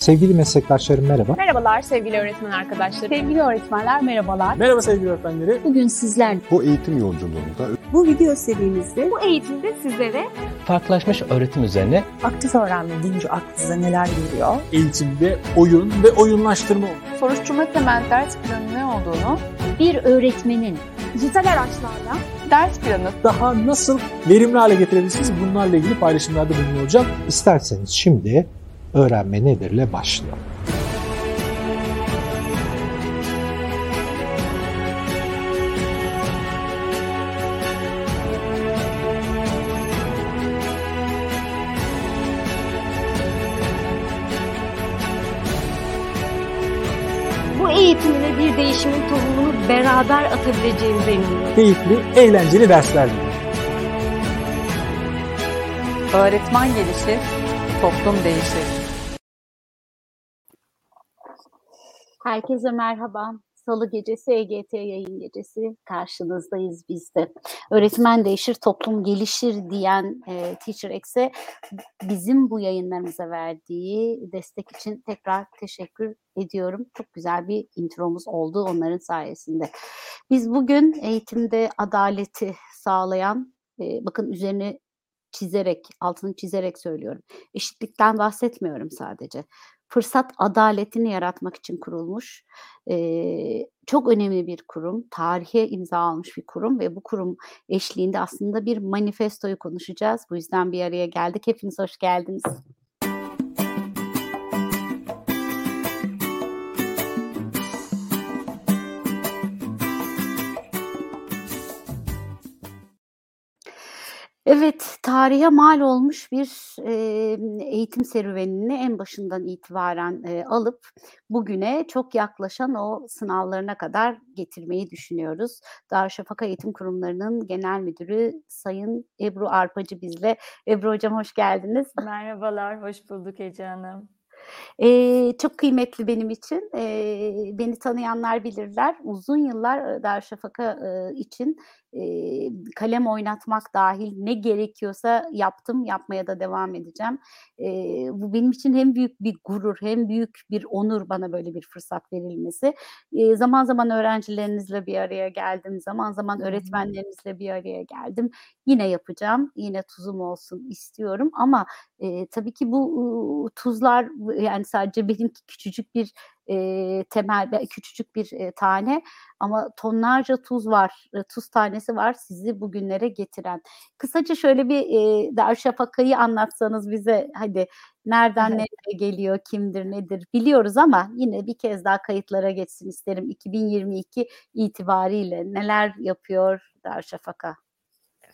Sevgili meslektaşlarım merhaba. Merhabalar sevgili öğretmen arkadaşlarım. Sevgili öğretmenler merhabalar. Merhaba sevgili öğretmenleri. Bugün sizler Bu eğitim yolculuğunda bu video serimizde Bu eğitimde sizlere farklılaşmış öğretim üzerine aktif öğrenme deyince aklınıza neler geliyor? Eğitimde oyun ve oyunlaştırma soruşturma temel ders planı ne olduğunu, bir öğretmenin dijital araçlarla ders planı daha nasıl verimli hale getirebilirsiniz bunlarla ilgili paylaşımlarda bulunuyor olacağım. İsterseniz şimdi öğrenme nedirle başlayalım. bu eğitimine bir değişimin tohumunu beraber atabileceğimize inanıyorum. Keyifli, eğlenceli dersler öğretmen gelişir, toplum değişir. Herkese merhaba. Salı gecesi EGT yayın gecesi karşınızdayız biz de. Öğretmen değişir, toplum gelişir diyen e, Teacher X'e bizim bu yayınlarımıza verdiği destek için tekrar teşekkür ediyorum. Çok güzel bir intromuz oldu onların sayesinde. Biz bugün eğitimde adaleti sağlayan, e, bakın üzerine çizerek, altını çizerek söylüyorum. Eşitlikten bahsetmiyorum sadece fırsat adaletini yaratmak için kurulmuş e, çok önemli bir kurum, tarihe imza almış bir kurum ve bu kurum eşliğinde aslında bir manifestoyu konuşacağız. Bu yüzden bir araya geldik. Hepiniz hoş geldiniz. Evet, tarihe mal olmuş bir e, eğitim serüvenini en başından itibaren e, alıp bugüne çok yaklaşan o sınavlarına kadar getirmeyi düşünüyoruz. Darüşşafaka Eğitim Kurumları'nın Genel Müdürü Sayın Ebru Arpacı bizle. Ebru Hocam hoş geldiniz. Merhabalar, hoş bulduk Ece Hanım. Ee, çok kıymetli benim için. Ee, beni tanıyanlar bilirler. Uzun yıllar Darüşşafaka e, için e, kalem oynatmak dahil ne gerekiyorsa yaptım, yapmaya da devam edeceğim. E, bu benim için hem büyük bir gurur, hem büyük bir onur bana böyle bir fırsat verilmesi. E, zaman zaman öğrencilerinizle bir araya geldim, zaman zaman öğretmenlerinizle bir araya geldim. Yine yapacağım, yine tuzum olsun istiyorum ama e, tabii ki bu tuzlar yani sadece benimki küçücük bir e, temel küçücük bir e, tane ama tonlarca tuz var, e, tuz tanesi var sizi bugünlere getiren. Kısaca şöyle bir e, Darüşşafaka'yı anlatsanız bize hadi nereden evet. nereye geliyor, kimdir, nedir biliyoruz ama yine bir kez daha kayıtlara geçsin isterim 2022 itibariyle neler yapıyor Darüşşafaka?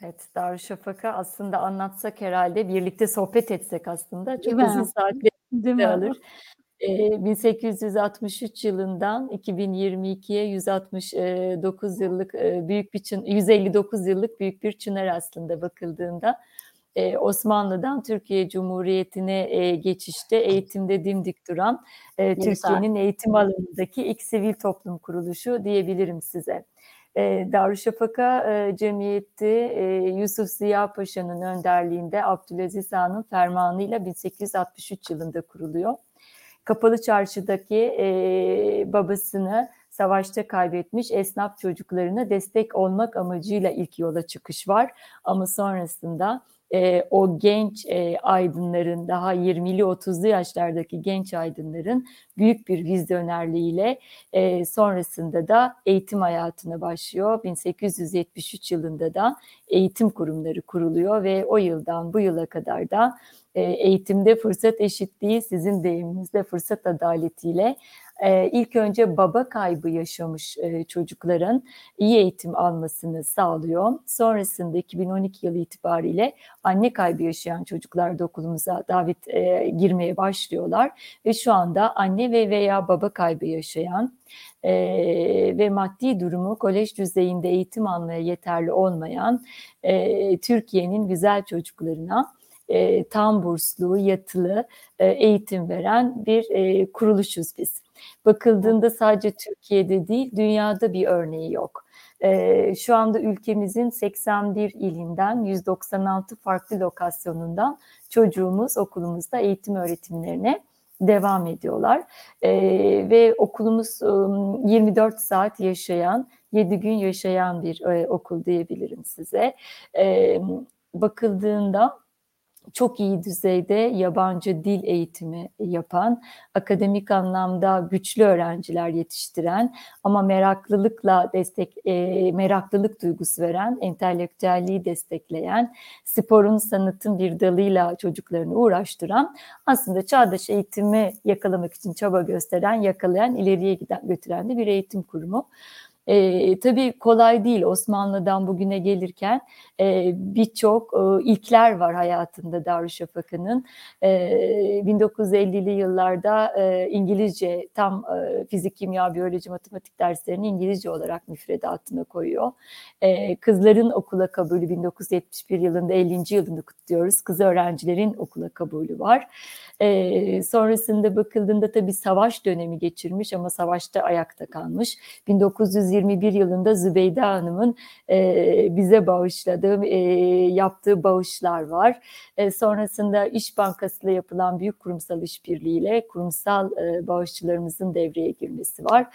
Evet, Darüşşafaka aslında anlatsak herhalde birlikte sohbet etsek aslında çok uzun saatler alır. 1863 yılından 2022'ye 169 yıllık büyük bir çın, 159 yıllık büyük bir çınar aslında bakıldığında Osmanlı'dan Türkiye Cumhuriyeti'ne geçişte eğitimde dimdik duran Türkiye'nin eğitim alanındaki ilk sivil toplum kuruluşu diyebilirim size. Darüşşafaka Cemiyeti Yusuf Ziya Paşa'nın önderliğinde Abdülaziz Han'ın fermanıyla 1863 yılında kuruluyor. Kapalı Çarşı'daki e, babasını savaşta kaybetmiş esnaf çocuklarına destek olmak amacıyla ilk yola çıkış var. Ama sonrasında e, o genç e, aydınların daha 20'li 30'lu yaşlardaki genç aydınların büyük bir vizyonerliğiyle e, sonrasında da eğitim hayatına başlıyor. 1873 yılında da eğitim kurumları kuruluyor ve o yıldan bu yıla kadar da eğitimde fırsat eşitliği sizin deyiminizde fırsat adaletiyle ilk önce baba kaybı yaşamış çocukların iyi eğitim almasını sağlıyor. Sonrasında 2012 yılı itibariyle anne kaybı yaşayan çocuklar da okulumuza davet girmeye başlıyorlar ve şu anda anne ve veya baba kaybı yaşayan e, ve maddi durumu kolej düzeyinde eğitim almaya yeterli olmayan e, Türkiye'nin güzel çocuklarına e, tam burslu, yatılı e, eğitim veren bir e, kuruluşuz biz. Bakıldığında sadece Türkiye'de değil, dünyada bir örneği yok. E, şu anda ülkemizin 81 ilinden 196 farklı lokasyonundan çocuğumuz okulumuzda eğitim öğretimlerine devam ediyorlar. E, ve okulumuz e, 24 saat yaşayan, 7 gün yaşayan bir e, okul diyebilirim size. E, bakıldığında çok iyi düzeyde yabancı dil eğitimi yapan, akademik anlamda güçlü öğrenciler yetiştiren ama meraklılıkla destek e, meraklılık duygusu veren, entelektüelliği destekleyen, sporun sanatın bir dalıyla çocuklarını uğraştıran, aslında çağdaş eğitimi yakalamak için çaba gösteren, yakalayan, ileriye giden götüren de bir eğitim kurumu. E, tabii kolay değil Osmanlı'dan bugüne gelirken e, birçok e, ilkler var hayatında Darüşşafaka'nın. E, 1950'li yıllarda e, İngilizce tam e, fizik, kimya, biyoloji, matematik derslerini İngilizce olarak müfredatına koyuyor. E, kızların okula kabulü 1971 yılında 50. yılını kutluyoruz. Kız öğrencilerin okula kabulü var. E, sonrasında bakıldığında tabii savaş dönemi geçirmiş ama savaşta ayakta kalmış. 1921 yılında Zübeyde Hanım'ın e, bize bağışladığı, e, yaptığı bağışlar var. E, sonrasında İş Bankası ile yapılan büyük kurumsal işbirliğiyle kurumsal e, bağışçılarımızın devreye girmesi var.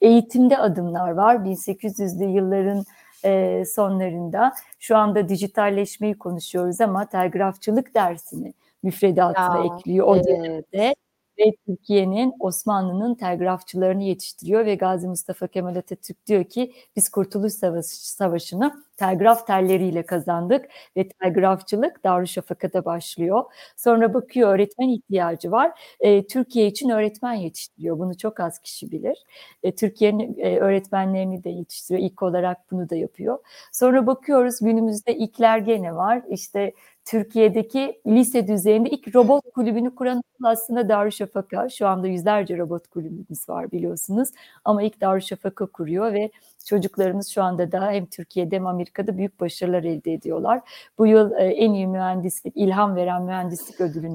Eğitimde adımlar var. 1800'lü yılların e, sonlarında şu anda dijitalleşmeyi konuşuyoruz ama telgrafçılık dersini müfredatına Ya, ekliyor o evet. dönemde ve Türkiye'nin Osmanlı'nın telgrafçılarını yetiştiriyor ve Gazi Mustafa Kemal Atatürk diyor ki biz Kurtuluş Savaşı, Savaşı'nı telgraf telleriyle kazandık ve telgrafçılık Darüşşafaka'da başlıyor. Sonra bakıyor öğretmen ihtiyacı var. E, Türkiye için öğretmen yetiştiriyor. Bunu çok az kişi bilir. E, Türkiye'nin e, öğretmenlerini de yetiştiriyor. İlk olarak bunu da yapıyor. Sonra bakıyoruz günümüzde ilkler gene var. İşte Türkiye'deki lise düzeyinde ilk robot kulübünü kuran aslında Darüşşafaka. Şu anda yüzlerce robot kulübümüz var biliyorsunuz. Ama ilk Darüşşafaka kuruyor ve çocuklarımız şu anda da hem Türkiye'de hem Amerika'da büyük başarılar elde ediyorlar. Bu yıl e, en iyi mühendislik, ilham veren mühendislik ödülünü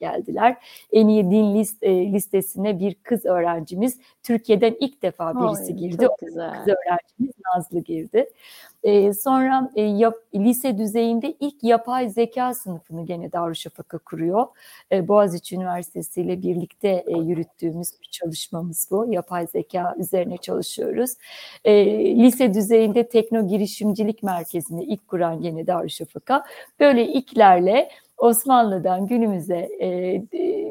geldiler. En iyi din list, e, listesine bir kız öğrencimiz Türkiye'den ilk defa birisi Ay, girdi. çok güzel. Kız öğrencimiz Nazlı girdi. Ee, sonra e, yap, lise düzeyinde ilk yapay zeka sınıfını gene Darüşşafaka kuruyor. E, Boğaziçi Üniversitesi ile birlikte e, yürüttüğümüz bir çalışmamız bu. Yapay zeka üzerine çalışıyoruz. E, lise düzeyinde tekno girişimcilik merkezini ilk kuran gene Darüşşafaka. Böyle ilklerle Osmanlı'dan günümüze e,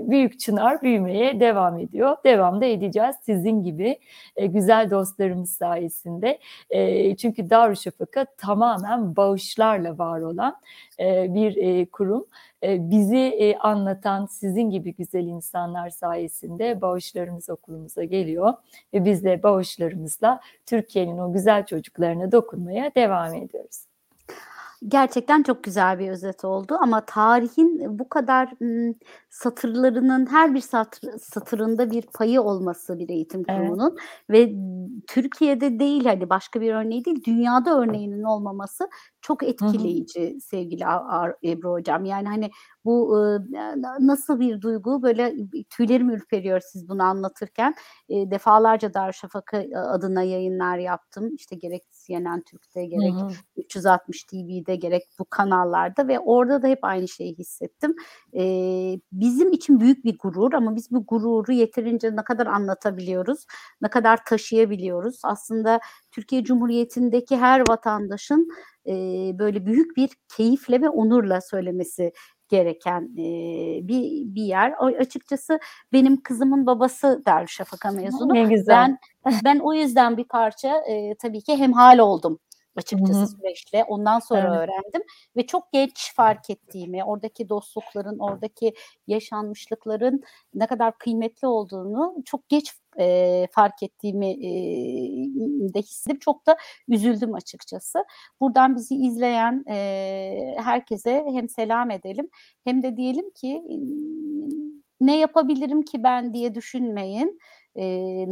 Büyük Çınar büyümeye devam ediyor. Devam da edeceğiz sizin gibi e, güzel dostlarımız sayesinde. E, çünkü Darüşşafaka tamamen bağışlarla var olan e, bir e, kurum. E, bizi e, anlatan sizin gibi güzel insanlar sayesinde bağışlarımız okulumuza geliyor ve biz de bağışlarımızla Türkiye'nin o güzel çocuklarına dokunmaya devam ediyoruz. Gerçekten çok güzel bir özet oldu ama tarihin bu kadar satırlarının her bir satır, satırında bir payı olması bir eğitim Evet. kurumunun ve Türkiye'de değil hani başka bir örneği değil dünyada örneğinin olmaması çok etkileyici sevgili A- A- Ebru hocam. Yani hani bu nasıl bir duygu böyle tüylerim ürperiyor siz bunu anlatırken. E, defalarca Darüşşafaka adına yayınlar yaptım. İşte gerek CNN Türk'te gerek Hı hı. 360 TV'de gerek bu kanallarda ve orada da hep aynı şeyi hissettim. Bizim için büyük bir gurur ama biz bu gururu yeterince ne kadar anlatabiliyoruz, ne kadar taşıyabiliyoruz. Aslında Türkiye Cumhuriyeti'ndeki her vatandaşın e, böyle büyük bir keyifle ve onurla söylemesi gereken e, bir bir yer. O, açıkçası benim kızımın babası Darüşşafaka mezunu. Ne güzel. Ben ben o yüzden bir parça e, tabii ki hemhal oldum açıkçası Hı hı. süreçle. Ondan sonra Evet. öğrendim ve çok geç fark ettiğimi, oradaki dostlukların, oradaki yaşanmışlıkların ne kadar kıymetli olduğunu çok geç e, fark ettiğimi e, de hissedip çok da üzüldüm açıkçası. Buradan bizi izleyen e, herkese hem selam edelim hem de diyelim ki ne yapabilirim ki ben diye düşünmeyin e,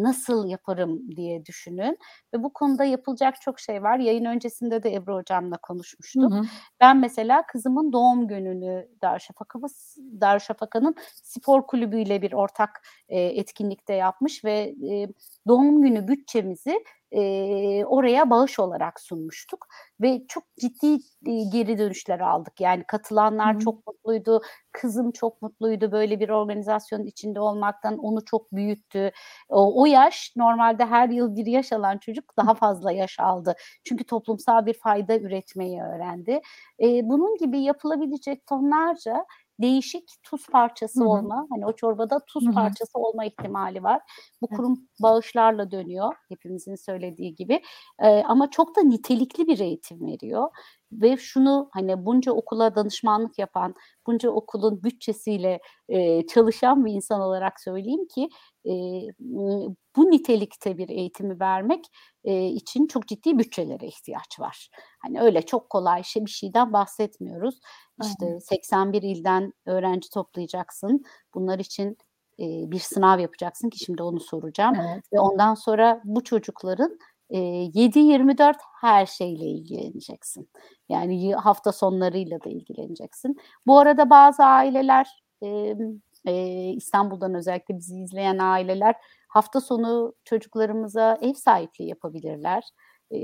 nasıl yaparım diye düşünün ve bu konuda yapılacak çok şey var. Yayın öncesinde de Ebru hocamla konuşmuştuk. Hı hı. Ben mesela kızımın doğum gününü Darüşşafaka Darüşşafaka'nın spor kulübüyle bir ortak e, etkinlikte yapmış ve e, doğum günü bütçemizi e, oraya bağış olarak sunmuştuk ve çok ciddi e, geri dönüşler aldık. Yani katılanlar Hı çok mutluydu, kızım çok mutluydu böyle bir organizasyonun içinde olmaktan, onu çok büyüttü. O, o yaş normalde her yıl bir yaş alan çocuk daha fazla yaş aldı. Çünkü toplumsal bir fayda üretmeyi öğrendi. E, bunun gibi yapılabilecek tonlarca değişik tuz parçası Hı hı. olma, hani o çorbada tuz Hı hı. parçası olma ihtimali var. Bu kurum bağışlarla dönüyor hepimizin söylediği gibi. Eee, ama çok da nitelikli bir eğitim veriyor ve şunu hani bunca okula danışmanlık yapan, bunca okulun bütçesiyle eee, çalışan bir insan olarak söyleyeyim ki ııı, bu nitelikte bir eğitimi vermek eee, için çok ciddi bütçelere ihtiyaç var. Hani öyle çok kolay şey bir şeyden bahsetmiyoruz. İşte Aynen. 81 ilden öğrenci toplayacaksın. Bunlar için bir sınav yapacaksın ki şimdi onu soracağım Evet. ve ondan sonra bu çocukların eee 7-24 her şeyle ilgileneceksin. Yani hafta sonlarıyla da ilgileneceksin. Bu arada bazı aileler emm, eee, İstanbul'dan özellikle bizi izleyen aileler hafta sonu çocuklarımıza ev sahipliği yapabilirler.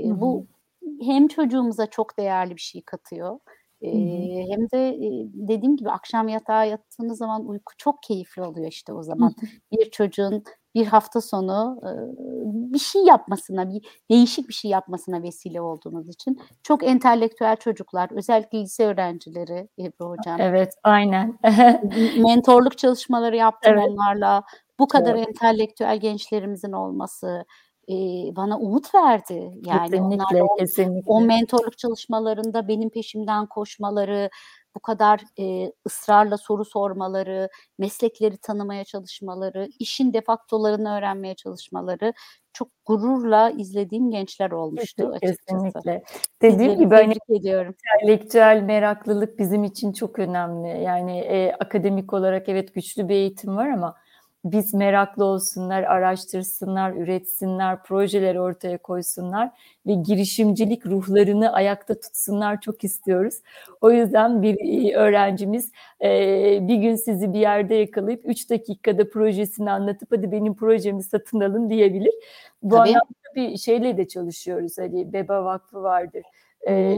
Hı hı. bu hem çocuğumuza çok değerli bir şey katıyor. Hı hı. Eee, hem de dediğim gibi akşam yatağa yattığınız zaman uyku çok keyifli oluyor işte o Hı zaman. hı. Bir çocuğun bir hafta sonu bir şey yapmasına, bir değişik bir şey yapmasına vesile olduğunuz için çok entelektüel çocuklar, özellikle lise öğrencileri Ebru hocam. Evet, aynen. Mentorluk çalışmaları yaptım Evet. onlarla. Bu kadar Doğru. entelektüel gençlerimizin olması bana umut verdi. Yani Kesinlikle, onlarla o, o kesinlikle. mentorluk çalışmalarında benim peşimden koşmaları, bu kadar eee, ısrarla soru sormaları, meslekleri tanımaya çalışmaları, işin defaktolarını öğrenmeye çalışmaları çok gururla izlediğim gençler olmuştu Kesin, açıkçası. kesinlikle. Dediğim gibi hani ediyorum. entelektüel meraklılık bizim için çok önemli. Yani e, akademik olarak evet güçlü bir eğitim var ama biz meraklı olsunlar, araştırsınlar, üretsinler, projeler ortaya koysunlar ve girişimcilik ruhlarını ayakta tutsunlar çok istiyoruz. O yüzden bir e, öğrencimiz e, bir gün sizi bir yerde yakalayıp 3 dakikada projesini anlatıp hadi benim projemi satın alın diyebilir. Bu Tabii. anlamda bir şeyle de çalışıyoruz. Hani Beba Vakfı vardır. E.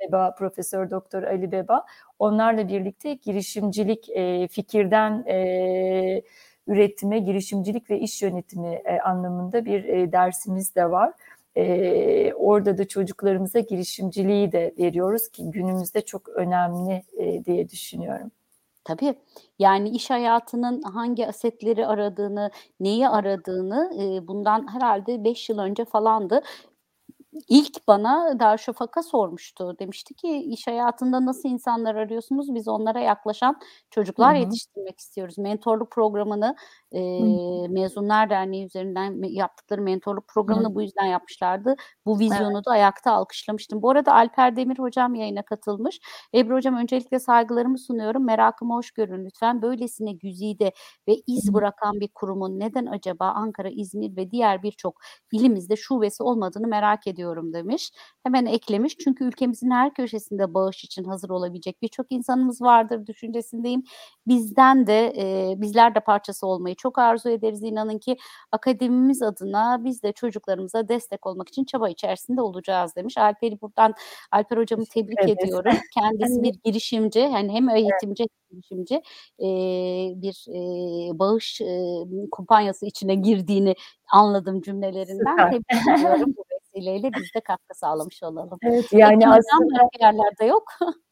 Beba, Profesör Doktor Ali Beba. Onlarla birlikte girişimcilik e, fikirden e, üretime, girişimcilik ve iş yönetimi e, anlamında bir e, dersimiz de var. E, orada da çocuklarımıza girişimciliği de veriyoruz ki günümüzde çok önemli diye düşünüyorum. Tabii. Yani iş hayatının hangi asetleri aradığını, neyi aradığını bundan herhalde 5 yıl önce falandı. İlk bana Darüşşafaka sormuştu. Demişti ki iş hayatında nasıl insanlar arıyorsunuz? Biz onlara yaklaşan çocuklar hı. yetiştirmek istiyoruz. Mentorluk programını eee, Mezunlar Derneği üzerinden yaptıkları mentorluk programını bu yüzden yapmışlardı. Bu Evet. vizyonu da ayakta alkışlamıştım. Bu arada Alper Demir hocam yayına katılmış. Ebru hocam öncelikle saygılarımı sunuyorum. Merakımı hoş görün lütfen. Böylesine güzide ve iz bırakan bir kurumun neden acaba Ankara, İzmir ve diğer birçok ilimizde şubesi olmadığını merak ediyorum demiş. Hemen eklemiş. Çünkü ülkemizin her köşesinde bağış için hazır olabilecek birçok insanımız vardır düşüncesindeyim. Bizden de e, bizler de parçası olmayı çok arzu ederiz. İnanın ki akademimiz adına biz de çocuklarımıza destek olmak için çaba içerisinde olacağız demiş. Alper'i buradan Alper hocamı tebrik Evet. ediyorum. Kendisi Hani bir girişimci. Yani hem eğitimci hem girişimci e, bir e, bağış e, kumpanyası içine girdiğini anladım cümlelerinden. Tebrik ediyorum. Vesileyle biz de katkı sağlamış olalım. Evet yani Ekim'den aslında başka yerlerde yok.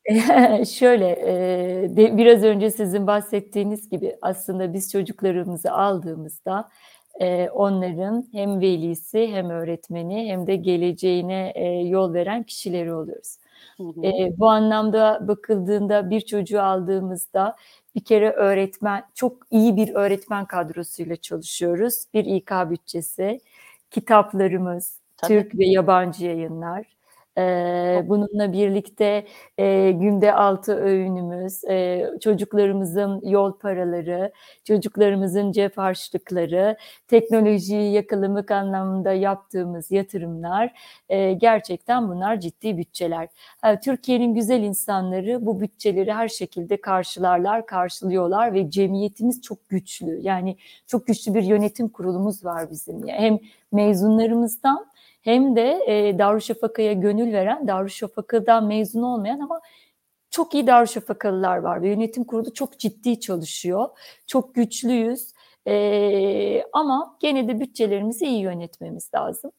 Şöyle, eee, de biraz önce sizin bahsettiğiniz gibi aslında biz çocuklarımızı aldığımızda onların hem velisi hem öğretmeni hem de geleceğine yol veren kişileri oluyoruz. Hı hı. Bu anlamda bakıldığında bir çocuğu aldığımızda bir kere öğretmen, çok iyi bir öğretmen kadrosuyla çalışıyoruz. Bir İK bütçesi, kitaplarımız, Tabii. Türk ve yabancı yayınlar, Ee, bununla birlikte e, günde altı öğünümüz, e, çocuklarımızın yol paraları, çocuklarımızın cep harçlıkları, teknolojiyi yakalamak anlamında yaptığımız yatırımlar e, gerçekten bunlar ciddi bütçeler. Ha, Türkiye'nin güzel insanları bu bütçeleri her şekilde karşılarlar, karşılıyorlar ve cemiyetimiz çok güçlü. Yani çok güçlü bir yönetim kurulumuz var bizim. Yani hem mezunlarımızdan hem de e, Darüşşafaka'ya gönül veren, Darüşşafaka'dan mezun olmayan ama çok iyi Darüşşafakalılar var ve yönetim kurulu çok ciddi çalışıyor. Çok güçlüyüz. Ee, ama gene de bütçelerimizi iyi yönetmemiz lazım.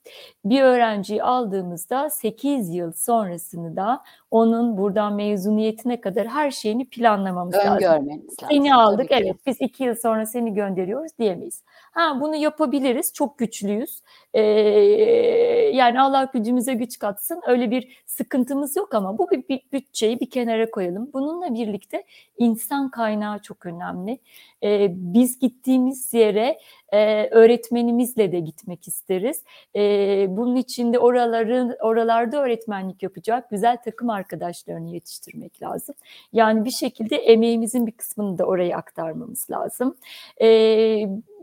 Bir öğrenciyi aldığımızda 8 yıl sonrasını da onun buradan mezuniyetine kadar her şeyini planlamamız lazım. Öngörmeniz lazım. Seni aldık evet biz iki yıl sonra seni gönderiyoruz diyemeyiz. Ha bunu yapabiliriz çok güçlüyüz. Ee, yani Allah gücümüze güç katsın öyle bir sıkıntımız yok ama bu bir, bir bütçeyi bir kenara koyalım. Bununla birlikte insan kaynağı çok önemli. Ee, biz gittiğimiz yere e, öğretmenimizle de gitmek isteriz. E, bunun için de oraların oralarda öğretmenlik yapacak güzel takım arkadaşlarını yetiştirmek lazım. Yani bir şekilde emeğimizin bir kısmını da oraya aktarmamız lazım. E,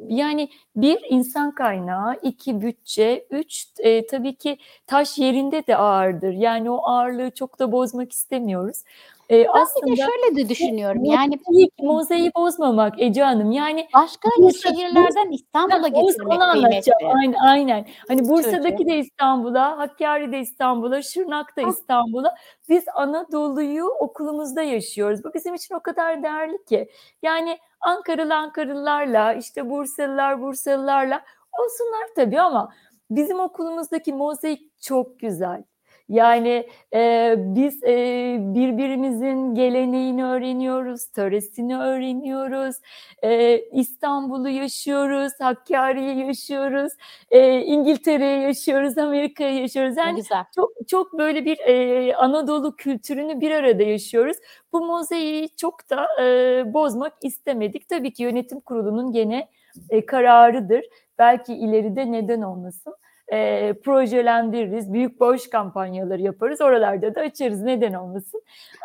yani bir insan kaynağı, iki bütçe, üç e, tabii ki taş yerinde de ağırdır. Yani o ağırlığı çok da bozmak istemiyoruz. E, Ben aslında bir de şöyle de düşünüyorum. Yani mozaiği, mozaiği bozmamak Ece Hanım. Yani başka Bursa- şehirlerden İstanbul'a getirmek kıymetli. Aynen, aynen. Hani Bursa'daki Çocuğu. de İstanbul'a, Hakkari de İstanbul'a, Şırnak da Ah. İstanbul'a. Biz Anadolu'yu okulumuzda yaşıyoruz. Bu bizim için o kadar değerli ki. Yani Ankaralı Ankaralılarla, işte Bursalılar Bursalılarla olsunlar tabii ama bizim okulumuzdaki mozaik çok güzel. Yani e, biz e, birbirimizin geleneğini öğreniyoruz, töresini öğreniyoruz, e, İstanbul'u yaşıyoruz, Hakkari'yi yaşıyoruz, e, İngiltere'yi yaşıyoruz, Amerika'yı yaşıyoruz. Yani güzel. çok çok böyle bir e, Anadolu kültürünü bir arada yaşıyoruz. Bu mozaiği çok da e, bozmak istemedik. Tabii ki yönetim kurulunun gene e, kararıdır. Belki ileride neden olmasın. E, projelendiririz, büyük bağış kampanyaları yaparız. Oralarda da açarız. Neden olmasın?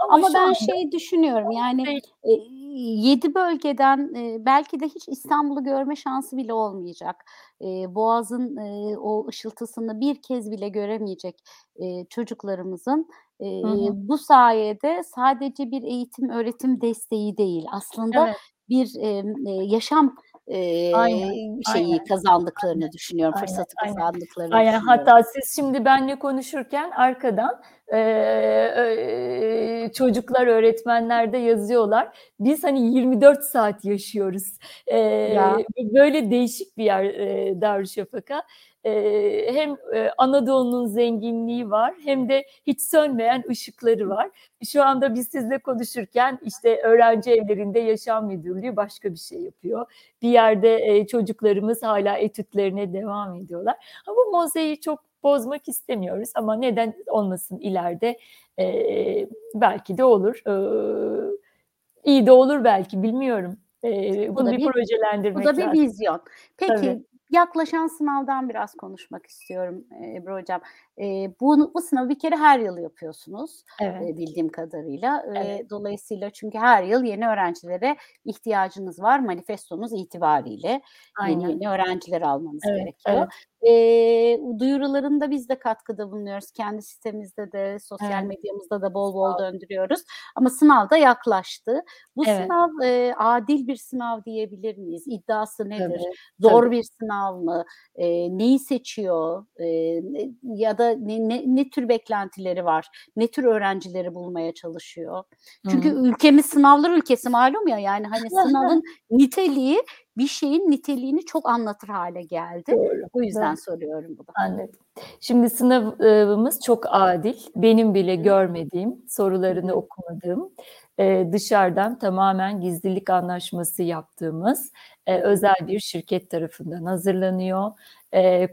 Ama şu ben anda- şey düşünüyorum yani Değil. e, bölgeden e, belki de hiç İstanbul'u görme şansı bile olmayacak. E, Boğaz'ın e, o ışıltısını bir kez bile göremeyecek e, çocuklarımızın e, Hı hı. bu sayede sadece bir eğitim öğretim desteği değil aslında Evet. Bir e, yaşam e, Aynen, şeyi aynen. kazandıklarını düşünüyorum, Aynen, fırsatı aynen. kazandıklarını Aynen düşünüyorum. hatta siz şimdi benle konuşurken arkadan e, e, çocuklar öğretmenler de yazıyorlar. Biz hani 24 saat yaşıyoruz. E, Ya. böyle değişik bir yer e, Darüşşafaka. E, hem e, Anadolu'nun zenginliği var hem de hiç sönmeyen ışıkları var. Şu anda biz sizle konuşurken işte öğrenci evlerinde yaşam müdürlüğü başka bir şey yapıyor. Bir yerde e, çocuklarımız hala etütlerine devam ediyorlar. Ama bu mozaiği çok bozmak istemiyoruz ama neden olmasın ileride Ee, belki de olur. Ee, iyi de olur belki bilmiyorum. Ee, Bu bunu da bir, bir- Bu projelendirmek da bir lazım. vizyon. Peki Tabii. Yaklaşan sınavdan biraz konuşmak istiyorum Ebru Hocam. E, bu, bu sınavı bir kere her yıl yapıyorsunuz Evet. e, bildiğim kadarıyla. E, Evet. dolayısıyla çünkü her yıl yeni öğrencilere ihtiyacınız var manifestonuz itibariyle. Yeni Aynen. yeni öğrenciler almanız Evet, gerekiyor. evet. E, duyurularında biz de katkıda bulunuyoruz. Kendi sitemizde de sosyal Evet. medyamızda da bol bol döndürüyoruz. Ama sınav da yaklaştı. Bu Evet. sınav e, adil bir sınav diyebilir miyiz? İddiası nedir? Tabii, Zor tabii. bir sınav mı? E, neyi seçiyor? E, ya da ne, ne, ne tür beklentileri var? Ne tür öğrencileri bulmaya çalışıyor? Çünkü Hı hı. ülkemiz sınavlar ülkesi malum ya yani hani sınavın niteliği bir şeyin niteliğini çok anlatır hale geldi. Doğru. O yüzden Doğru. soruyorum bunu. Anladım. Şimdi sınavımız çok adil. Benim bile görmediğim, sorularını okumadığım, dışarıdan tamamen gizlilik anlaşması yaptığımız özel bir şirket tarafından hazırlanıyor.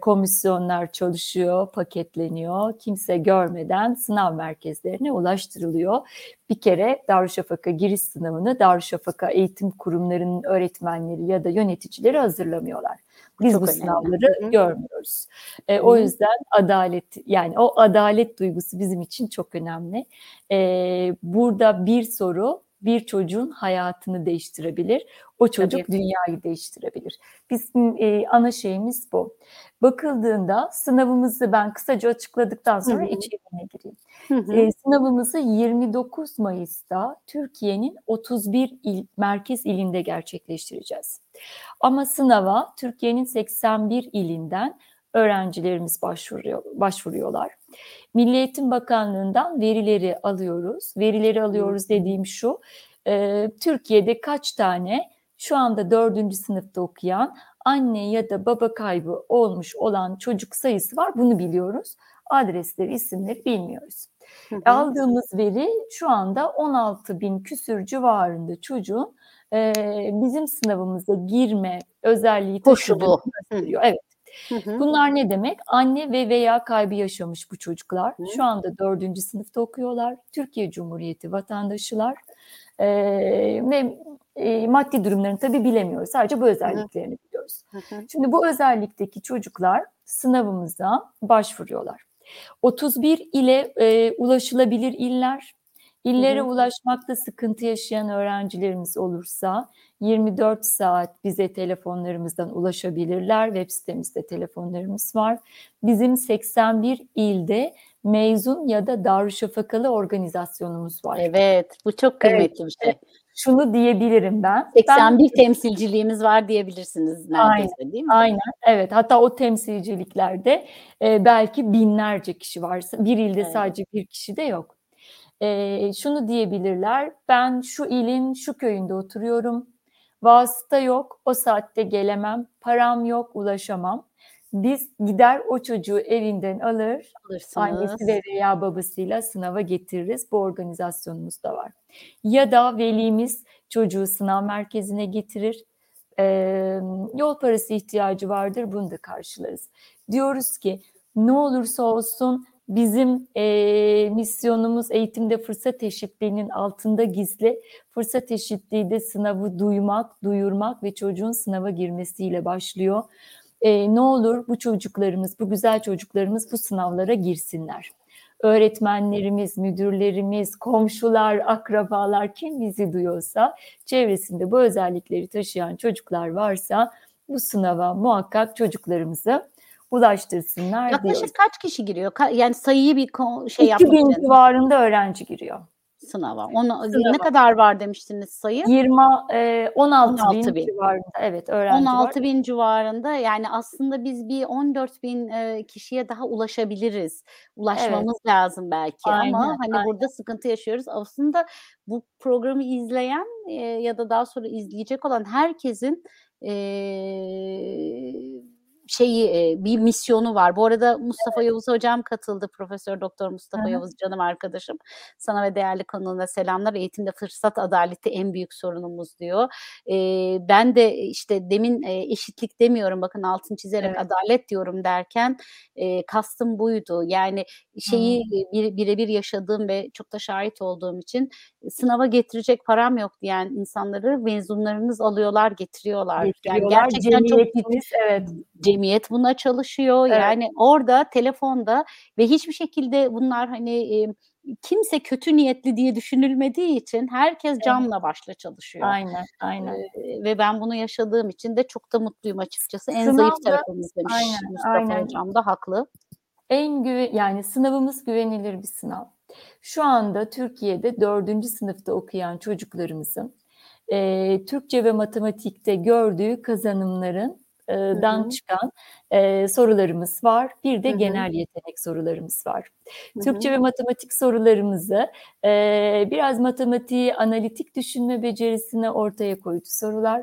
Komisyonlar çalışıyor, paketleniyor. Kimse görmeden sınav merkezlerine ulaştırılıyor. Bir kere Darüşşafaka giriş sınavını Darüşşafaka eğitim kurumlarının öğretmenleri ya da yöneticileri hazırlamıyorlar. Biz Çok bu önemli. sınavları Hı hı. görmüyoruz. E, o yüzden adalet yani o adalet duygusu bizim için çok önemli. E, burada bir soru bir çocuğun hayatını değiştirebilir. O çocuk Tabii. dünyayı değiştirebilir. Bizim e, ana şeyimiz bu. Bakıldığında sınavımızı ben kısaca açıkladıktan sonra içeriğine gireyim. Hı hı. E, sınavımızı 29 Mayıs'ta Türkiye'nin 31 il, merkez ilinde gerçekleştireceğiz. Ama sınava Türkiye'nin 81 ilinden öğrencilerimiz başvuruyor, başvuruyorlar. Milli Eğitim Bakanlığı'ndan verileri alıyoruz. Verileri alıyoruz dediğim şu, e, Türkiye'de kaç tane şu anda dördüncü sınıfta okuyan anne ya da baba kaybı olmuş olan çocuk sayısı var bunu biliyoruz. Adresleri, isimleri bilmiyoruz. Hı hı. Aldığımız veri şu anda 16 bin küsür civarında çocuğun e, bizim sınavımıza girme özelliği Koşulu. gösteriyor. Evet. Hı hı. Bunlar ne demek? Anne ve veya kaybı yaşamış bu çocuklar. Hı. Şu anda dördüncü sınıfta okuyorlar. Türkiye Cumhuriyeti vatandaşılar. Ee, ve e, maddi durumlarını tabii bilemiyoruz. Sadece bu özelliklerini biliyoruz. Hı hı. Şimdi bu özellikteki çocuklar sınavımıza başvuruyorlar. 31 ile e, ulaşılabilir iller, illere ulaşmakta sıkıntı yaşayan öğrencilerimiz olursa 24 saat bize telefonlarımızdan ulaşabilirler. Web sitemizde telefonlarımız var. Bizim 81 ilde mezun ya da Darüşşafakalı organizasyonumuz var. Evet, bu çok kıymetli bir şey. Şunu diyebilirim ben. 81 temsilciliğimiz var diyebilirsiniz neredeyse değil mi? Aynen, evet. Hatta o temsilciliklerde e, belki binlerce kişi varsa, bir ilde Evet. sadece bir kişi de yok. E, şunu diyebilirler, ben şu ilin şu köyünde oturuyorum, vasıta yok, o saatte gelemem, param yok, ulaşamam. Biz gider o çocuğu evinden alır, Alırsınız. annesi ve veya babasıyla sınava getiririz. Bu organizasyonumuz da var. Ya da velimiz çocuğu sınav merkezine getirir. Ee, yol parası ihtiyacı vardır, bunu da karşılarız. Diyoruz ki ne olursa olsun bizim e, misyonumuz eğitimde fırsat eşitliğinin altında gizli. Fırsat eşitliği de sınavı duymak, duyurmak ve çocuğun sınava girmesiyle başlıyor. E, ne olur bu çocuklarımız, bu güzel çocuklarımız bu sınavlara girsinler. Öğretmenlerimiz, müdürlerimiz, komşular, akrabalar kim bizi duyuyorsa, çevresinde bu özellikleri taşıyan çocuklar varsa bu sınava muhakkak çocuklarımızı ulaştırsınlar Yaklaşık diyoruz. kaç kişi giriyor? Ka- yani sayıyı bir ko- şey 2000 yapmak için civarında öğrenci giriyor. sınava. Onu, Sınava. Ne kadar var demiştiniz sayı? 20, e, 16, 16 bin, bin. civarında evet öğrenci 16 var. bin civarında yani aslında biz bir 14 bin e, kişiye daha ulaşabiliriz. Ulaşmamız lazım belki Aynen, ama hani aynen. burada sıkıntı yaşıyoruz. Aslında bu programı izleyen e, ya da daha sonra izleyecek olan herkesin e, şeyi e, bir misyonu var. Bu arada Mustafa Yavuz hocam katıldı. Profesör Doktor Mustafa Hı hı. Yavuz canım arkadaşım. Sana ve değerli konuğuna selamlar. Eğitimde fırsat adaleti en büyük sorunumuz diyor. Eee, ben de işte demin eşitlik demiyorum bakın altını çizerek Evet. adalet diyorum derken kastım buydu. Yani şeyi e, bir, birebir yaşadığım ve çok da şahit olduğum için e, sınava getirecek param yok diyen insanları mezunlarınız alıyorlar getiriyorlar. Yani Getiriyorlar. gerçekten çok evet. Cemiyet buna çalışıyor. Evet. Yani orada telefonda ve hiçbir şekilde bunlar hani e, kimse kötü niyetli diye düşünülmediği için herkes canla başla çalışıyor. Aynen, aynen. Eee, ve ben bunu yaşadığım için de çok da mutluyum açıkçası. En zayıf Sınavda tarafımız demiş aynen, Mustafa aynen. hocam da haklı. En güve yani sınavımız güvenilir bir sınav. Şu anda Türkiye'de dördüncü sınıfta okuyan çocuklarımızın eee, Türkçe ve matematikte gördüğü kazanımların dan çıkan eee, sorularımız var. Bir de Hı hı. genel yetenek sorularımız var. Hı Türkçe ve matematik sorularımızı eee, biraz matematiği analitik düşünme becerisine ortaya koydu sorular.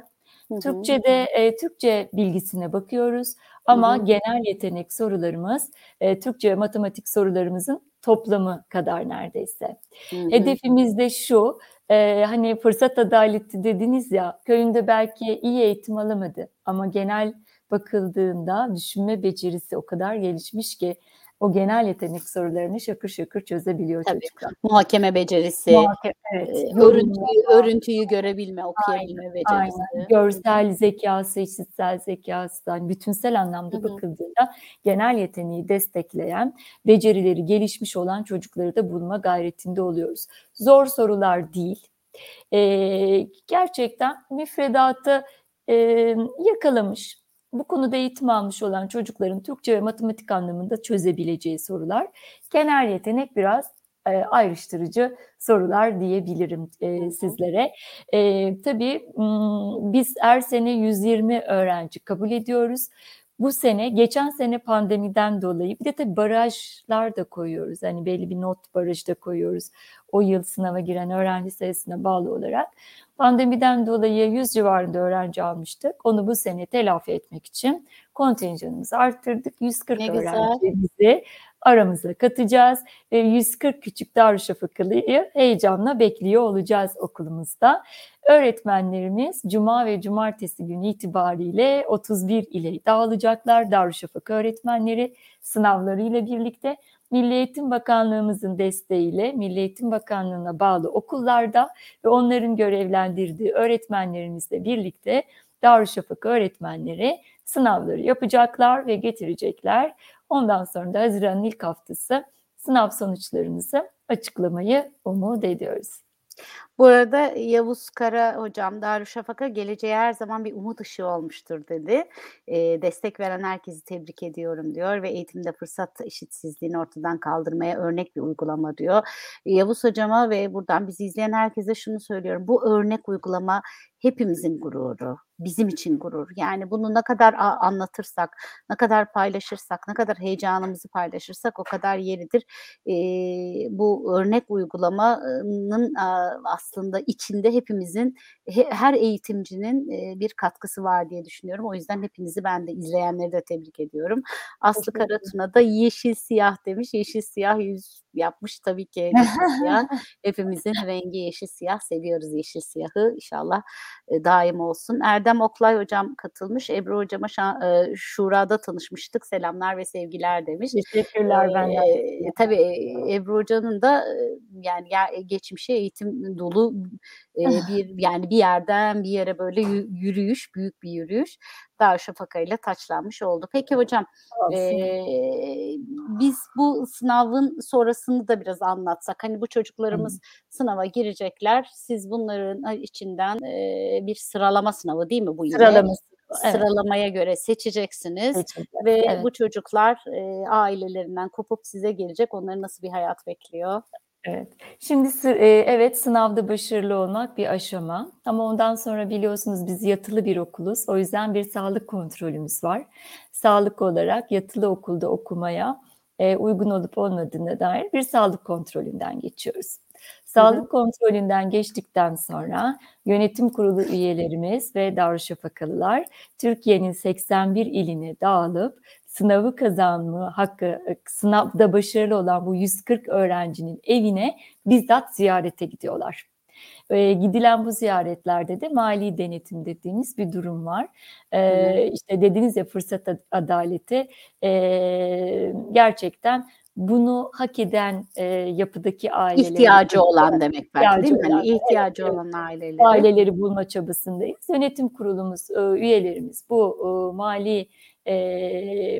Hı hı. Türkçe'de e, Türkçe bilgisine bakıyoruz ama hı. genel yetenek sorularımız e, Türkçe ve matematik sorularımızın toplamı kadar neredeyse. Hı hı. Hedefimiz de şu, e, hani fırsat adaleti dediniz ya, köyünde belki iyi eğitim alamadı ama genel bakıldığında düşünme becerisi o kadar gelişmiş ki o genel yetenek sorularını şakır şakır çözebiliyor Tabii. çocuklar. Muhakeme becerisi, Muhake- evet, e, örüntüyü, örüntüyü görebilme, okuyabilme becerisi. Aynen. Görsel zekası, işitsel zekası, yani bütünsel anlamda Hı hı. bakıldığında genel yeteneği destekleyen, becerileri gelişmiş olan çocukları da bulma gayretinde oluyoruz. Zor sorular değil. Ee, gerçekten müfredatı e, yakalamış, bu konuda eğitim almış olan çocukların Türkçe ve matematik anlamında çözebileceği sorular. Genel yetenek biraz e, ayrıştırıcı sorular diyebilirim e, sizlere. E, tabii biz her sene 120 öğrenci kabul ediyoruz. Bu sene, geçen sene pandemiden dolayı bir de tabii barajlar da koyuyoruz. Hani belli bir not barajı da koyuyoruz. O yıl sınava giren öğrenci sayısına bağlı olarak. Pandemiden dolayı 100 civarında öğrenci almıştık. Onu bu sene telafi etmek için kontenjanımızı arttırdık. 140 Ne güzel. öğrencimizi aramıza katacağız ve 140 küçük Darüşşafaka'lıyı heyecanla bekliyor olacağız okulumuzda. Öğretmenlerimiz cuma ve cumartesi günü itibariyle 31 ile dağılacaklar. Darüşşafaka öğretmenleri sınavlarıyla birlikte Milli Eğitim Bakanlığımızın desteğiyle Milli Eğitim Bakanlığı'na bağlı okullarda ve onların görevlendirdiği öğretmenlerimizle birlikte Darüşşafaka öğretmenleri sınavları yapacaklar ve getirecekler. Ondan sonra da Haziran'ın ilk haftası sınav sonuçlarımızı açıklamayı umut ediyoruz. Bu arada Yavuz Kara hocam Darüşşafaka geleceğe her zaman bir umut ışığı olmuştur dedi. E, destek veren herkesi tebrik ediyorum diyor ve eğitimde fırsat eşitsizliğini ortadan kaldırmaya örnek bir uygulama diyor. Yavuz hocama ve buradan bizi izleyen herkese şunu söylüyorum. Bu örnek uygulama hepimizin gururu, bizim için gurur. Yani bunu ne kadar anlatırsak, ne kadar paylaşırsak, ne kadar heyecanımızı paylaşırsak o kadar yeridir. E, bu örnek uygulamanın a, aslında içinde hepimizin, he- her eğitimcinin bir katkısı var diye düşünüyorum. O yüzden hepinizi ben de izleyenleri de tebrik ediyorum. Aslı. Karatuna da yeşil siyah demiş. Yeşil siyah yüz yapmış tabii ki siyah. Hepimizin rengi yeşil siyah. Seviyoruz yeşil siyahı. İnşallah e, daim olsun. Erdem Oklay hocam katılmış. Ebru hocama şa- e, Şura'da tanışmıştık. Selamlar ve sevgiler demiş. Teşekkürler. Ee, tabii e, Ebru Hoca'nın da e, yani ger- geçmişi eğitim dolu e, bir yani bir yerden bir yere böyle yü- yürüyüş, büyük bir yürüyüş. Darüşşafaka ile taçlanmış oldu. Peki hocam olsun. e, biz bu sınavın sonrasını da biraz anlatsak. Hani bu çocuklarımız sınava girecekler. Siz bunların içinden e, bir sıralama sınavı değil mi bu yine? Sıralaması. Evet. Sıralamaya göre seçeceksiniz Seçimler. ve Evet. bu çocuklar e, ailelerinden kopup size gelecek. Onları nasıl bir hayat bekliyor? Evet. Şimdi e, evet sınavda başarılı olmak bir aşama ama ondan sonra biliyorsunuz biz yatılı bir okuluz. O yüzden bir sağlık kontrolümüz var. Sağlık olarak yatılı okulda okumaya e, uygun olup olmadığına dair bir sağlık kontrolünden geçiyoruz. Sağlık kontrolünden geçtikten sonra yönetim kurulu üyelerimiz ve Darüşşafakalılar Türkiye'nin 81 iline dağılıp sınavı kazanma hakkı, e, sınavda başarılı olan bu 140 öğrencinin evine bizzat ziyarete gidiyorlar. E, gidilen bu ziyaretlerde de mali denetim dediğimiz bir durum var. E, işte dediniz ya fırsat ad- adaleti e, gerçekten bunu hak eden e, yapıdaki aileler İhtiyacı olan demek belki değil mi? Hani ihtiyacı evet, olan aileleri. aileleri bulma çabasındayız. Yönetim kurulumuz, e, üyelerimiz bu e, mali e,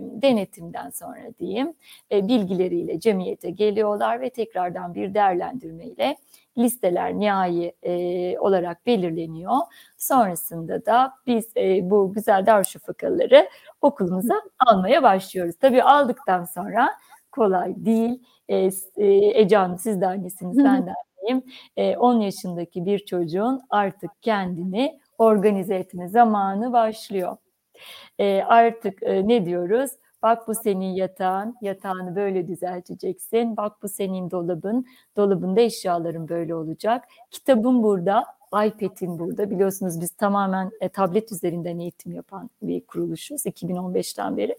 denetimden sonra diyeyim e, bilgileriyle cemiyete geliyorlar ve tekrardan bir değerlendirmeyle listeler nihai e, olarak belirleniyor. Sonrasında da biz e, bu güzel Darüşşafakalıları okulumuza almaya başlıyoruz. Tabii aldıktan sonra kolay değil. E, e, Ece Hanım siz de annesiniz, ben de anneyim. E, 10 yaşındaki bir çocuğun artık kendini organize etme zamanı başlıyor. E, artık e, ne diyoruz? Bak bu senin yatağın, yatağını böyle düzelteceksin. Bak bu senin dolabın, dolabında eşyaların böyle olacak. Kitabın burada, iPad'in burada biliyorsunuz biz tamamen e, tablet üzerinden eğitim yapan bir kuruluşuz 2015'ten beri.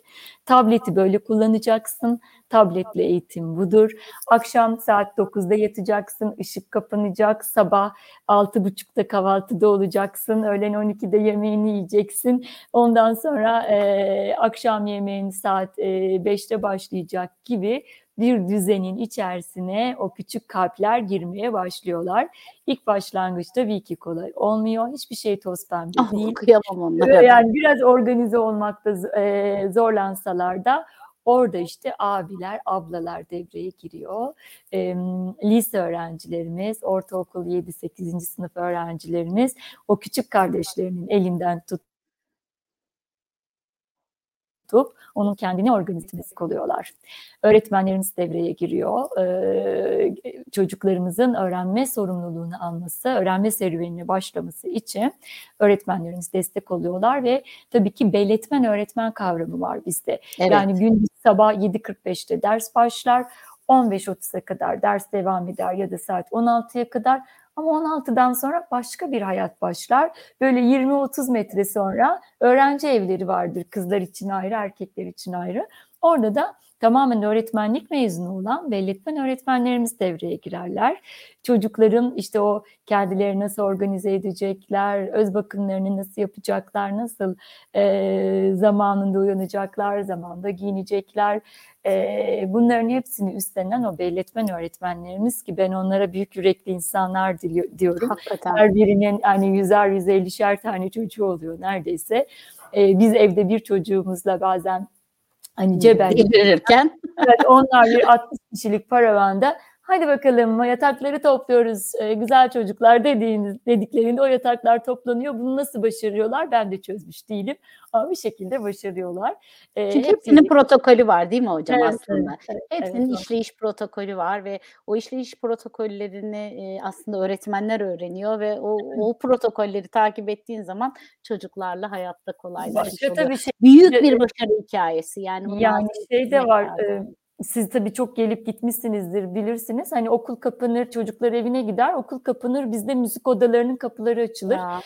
Tableti böyle kullanacaksın. Tabletle eğitim budur. Akşam saat 9'da yatacaksın. ışık kapanacak. Sabah 6.30'da kahvaltıda olacaksın. Öğlen 12'de yemeğini yiyeceksin. Ondan sonra e, akşam yemeğini saat e, 5'te başlayacak gibi bir düzenin içerisine o küçük kalpler girmeye başlıyorlar. İlk başlangıçta tabii ki kolay olmuyor. Hiçbir şey toz pembe Ah, değil. kıyamam onlara. Yani biraz organize olmakta e, zorlansalar da orada işte abiler, ablalar devreye giriyor. E, lise öğrencilerimiz, ortaokul 7-8. sınıf öğrencilerimiz o küçük kardeşlerinin elinden tut tutup onun kendini organizesi oluyorlar. Öğretmenlerimiz devreye giriyor. Ee, çocuklarımızın öğrenme sorumluluğunu alması, öğrenme serüvenine başlaması için öğretmenlerimiz destek oluyorlar ve tabii ki belletmen öğretmen kavramı var bizde. Evet. Yani gün sabah 7.45'te ders başlar, 15.30'a kadar ders devam eder ya da saat 16'ya kadar ama 16'dan sonra başka bir hayat başlar. Böyle 20-30 metre sonra öğrenci evleri vardır. Kızlar için ayrı, erkekler için ayrı. Orada da tamamen öğretmenlik mezunu olan belletmen öğretmenlerimiz devreye girerler. Çocukların işte o kendileri nasıl organize edecekler, öz bakımlarını nasıl yapacaklar, nasıl e, zamanında uyanacaklar, zamanda giyinecekler. E, bunların hepsini üstlenen o belletmen öğretmenlerimiz ki ben onlara büyük yürekli insanlar diyorum. Hakikaten. Her birinin hani yüzer yüz ellişer tane çocuğu oluyor neredeyse. Ee, biz evde bir çocuğumuzla bazen hani cebelleşip Delirirken. Evet, onlar bir 60 kişilik paravanda hadi bakalım yatakları topluyoruz e, güzel çocuklar dediğiniz dediklerinde o yataklar toplanıyor. Bunu nasıl başarıyorlar ben de çözmüş değilim ama bir şekilde başarıyorlar. E, Çünkü hep hepsinin birlikte- protokolü var değil mi hocam Evet, aslında? evet, evet, Hepsinin evet. işleyiş protokolü var ve o işleyiş protokollerini e, aslında öğretmenler öğreniyor ve o, o protokolleri takip ettiğin zaman çocuklarla hayatta kolaylaşmış Başka tabii şey Büyük bir başarı hikayesi yani. Yani şey de var, e, siz tabii çok gelip gitmişsinizdir, bilirsiniz. Hani okul kapanır, çocuklar evine gider, okul kapanır, bizde müzik odalarının kapıları açılır. Ya,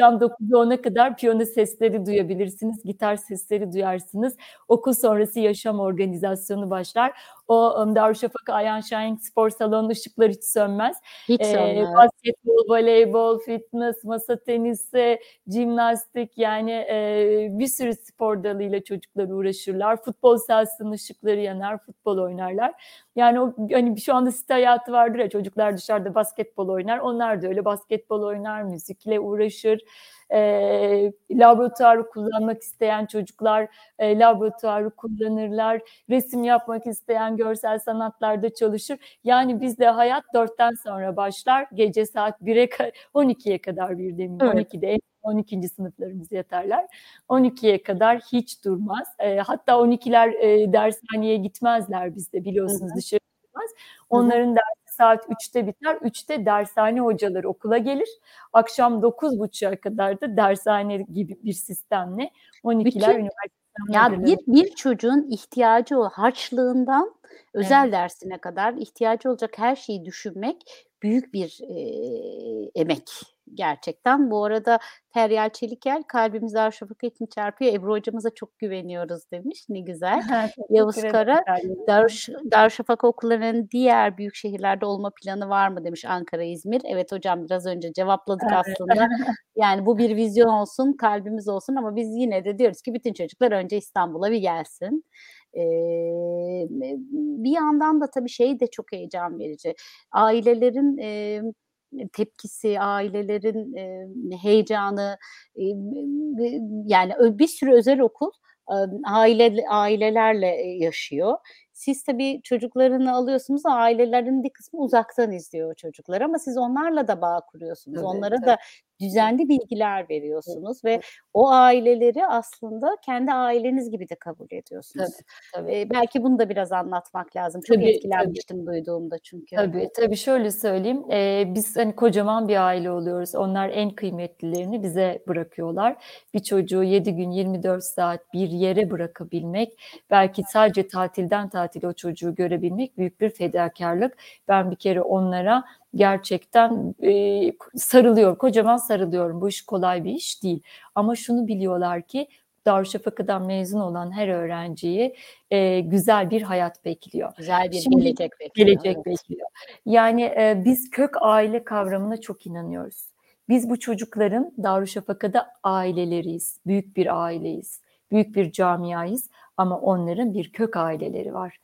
Akşam 9'da 10'a kadar piyano sesleri duyabilirsiniz, gitar sesleri duyarsınız. Okul sonrası yaşam organizasyonu başlar. O um, Darüşşafaka Ayhan Şahin spor salonu ışıklar hiç sönmez. hiç Ee, sorma. basketbol, voleybol, fitness, masa tenisi, jimnastik yani e, bir sürü spor dalıyla çocuklar uğraşırlar. Futbol sahasının ışıkları yanar, futbol oynarlar. Yani o hani şu anda site hayatı vardır ya çocuklar dışarıda basketbol oynar. Onlar da öyle basketbol oynar, müzikle uğraşır. E, laboratuvarı kullanmak isteyen çocuklar e, laboratuvarı kullanırlar. Resim yapmak isteyen görsel sanatlarda çalışır. Yani bizde hayat dörtten sonra başlar. Gece saat 1'e ka- 12'ye kadar bir demin. Evet. 12'de en 12. sınıflarımız yatarlar. 12'ye kadar hiç durmaz. E, hatta 12'ler e, dershaneye gitmezler bizde biliyorsunuz Hı hı. dışarı çıkmaz. Onların dersi saat 3'te biter. 3'te dershane hocaları okula gelir. Akşam 9.30'a kadar da dershane gibi bir sistemle 12'ler Bütün- üniversiteden Ya bir, bir çocuğun ihtiyacı o harçlığından özel dersine kadar ihtiyacı olacak her şeyi düşünmek büyük bir e, emek gerçekten. Bu arada Feryal Çeliker kalbimiz Darüşşafaka için çarpıyor. Ebru hocamıza çok güveniyoruz demiş. Ne güzel. Yavuz Kara. Darüş, Darüşşafaka okullarının diğer büyük şehirlerde olma planı var mı demiş Ankara, İzmir. Evet hocam biraz önce cevapladık aslında. Yani bu bir vizyon olsun, kalbimiz olsun ama biz yine de diyoruz ki bütün çocuklar önce İstanbul'a bir gelsin. Ee, bir yandan da tabii şey de çok heyecan verici. Ailelerin e, tepkisi, ailelerin heyecanı, yani bir sürü özel okul aile ailelerle yaşıyor. Siz tabii çocuklarını alıyorsunuz, ailelerin bir kısmı uzaktan izliyor çocuklar ama siz onlarla da bağ kuruyorsunuz. Tabii, Onlara tabii. da düzenli bilgiler veriyorsunuz ve o aileleri aslında kendi aileniz gibi de kabul ediyorsunuz. Tabii. Ee, belki bunu da biraz anlatmak lazım. Çok Tabii, etkilenmiştim duyduğumda çünkü. Tabii tabii şöyle söyleyeyim. Ee, biz hani kocaman bir aile oluyoruz. Onlar en kıymetlilerini bize bırakıyorlar. Bir çocuğu 7 gün 24 saat bir yere bırakabilmek, belki sadece tatilden tatile o çocuğu görebilmek büyük bir fedakarlık. Ben bir kere onlara gerçekten e, sarılıyor, kocaman sarılıyorum. Bu iş kolay bir iş değil. Ama şunu biliyorlar ki Darüşşafaka'dan mezun olan her öğrenciyi e, güzel bir hayat bekliyor. Güzel bir Şimdi gelecek bekliyor. Gelecek evet. bekliyor. Yani e, biz kök aile kavramına çok inanıyoruz. Biz bu çocukların Darüşşafaka'da aileleriyiz, büyük bir aileyiz, büyük bir camiayız ama onların bir kök aileleri var.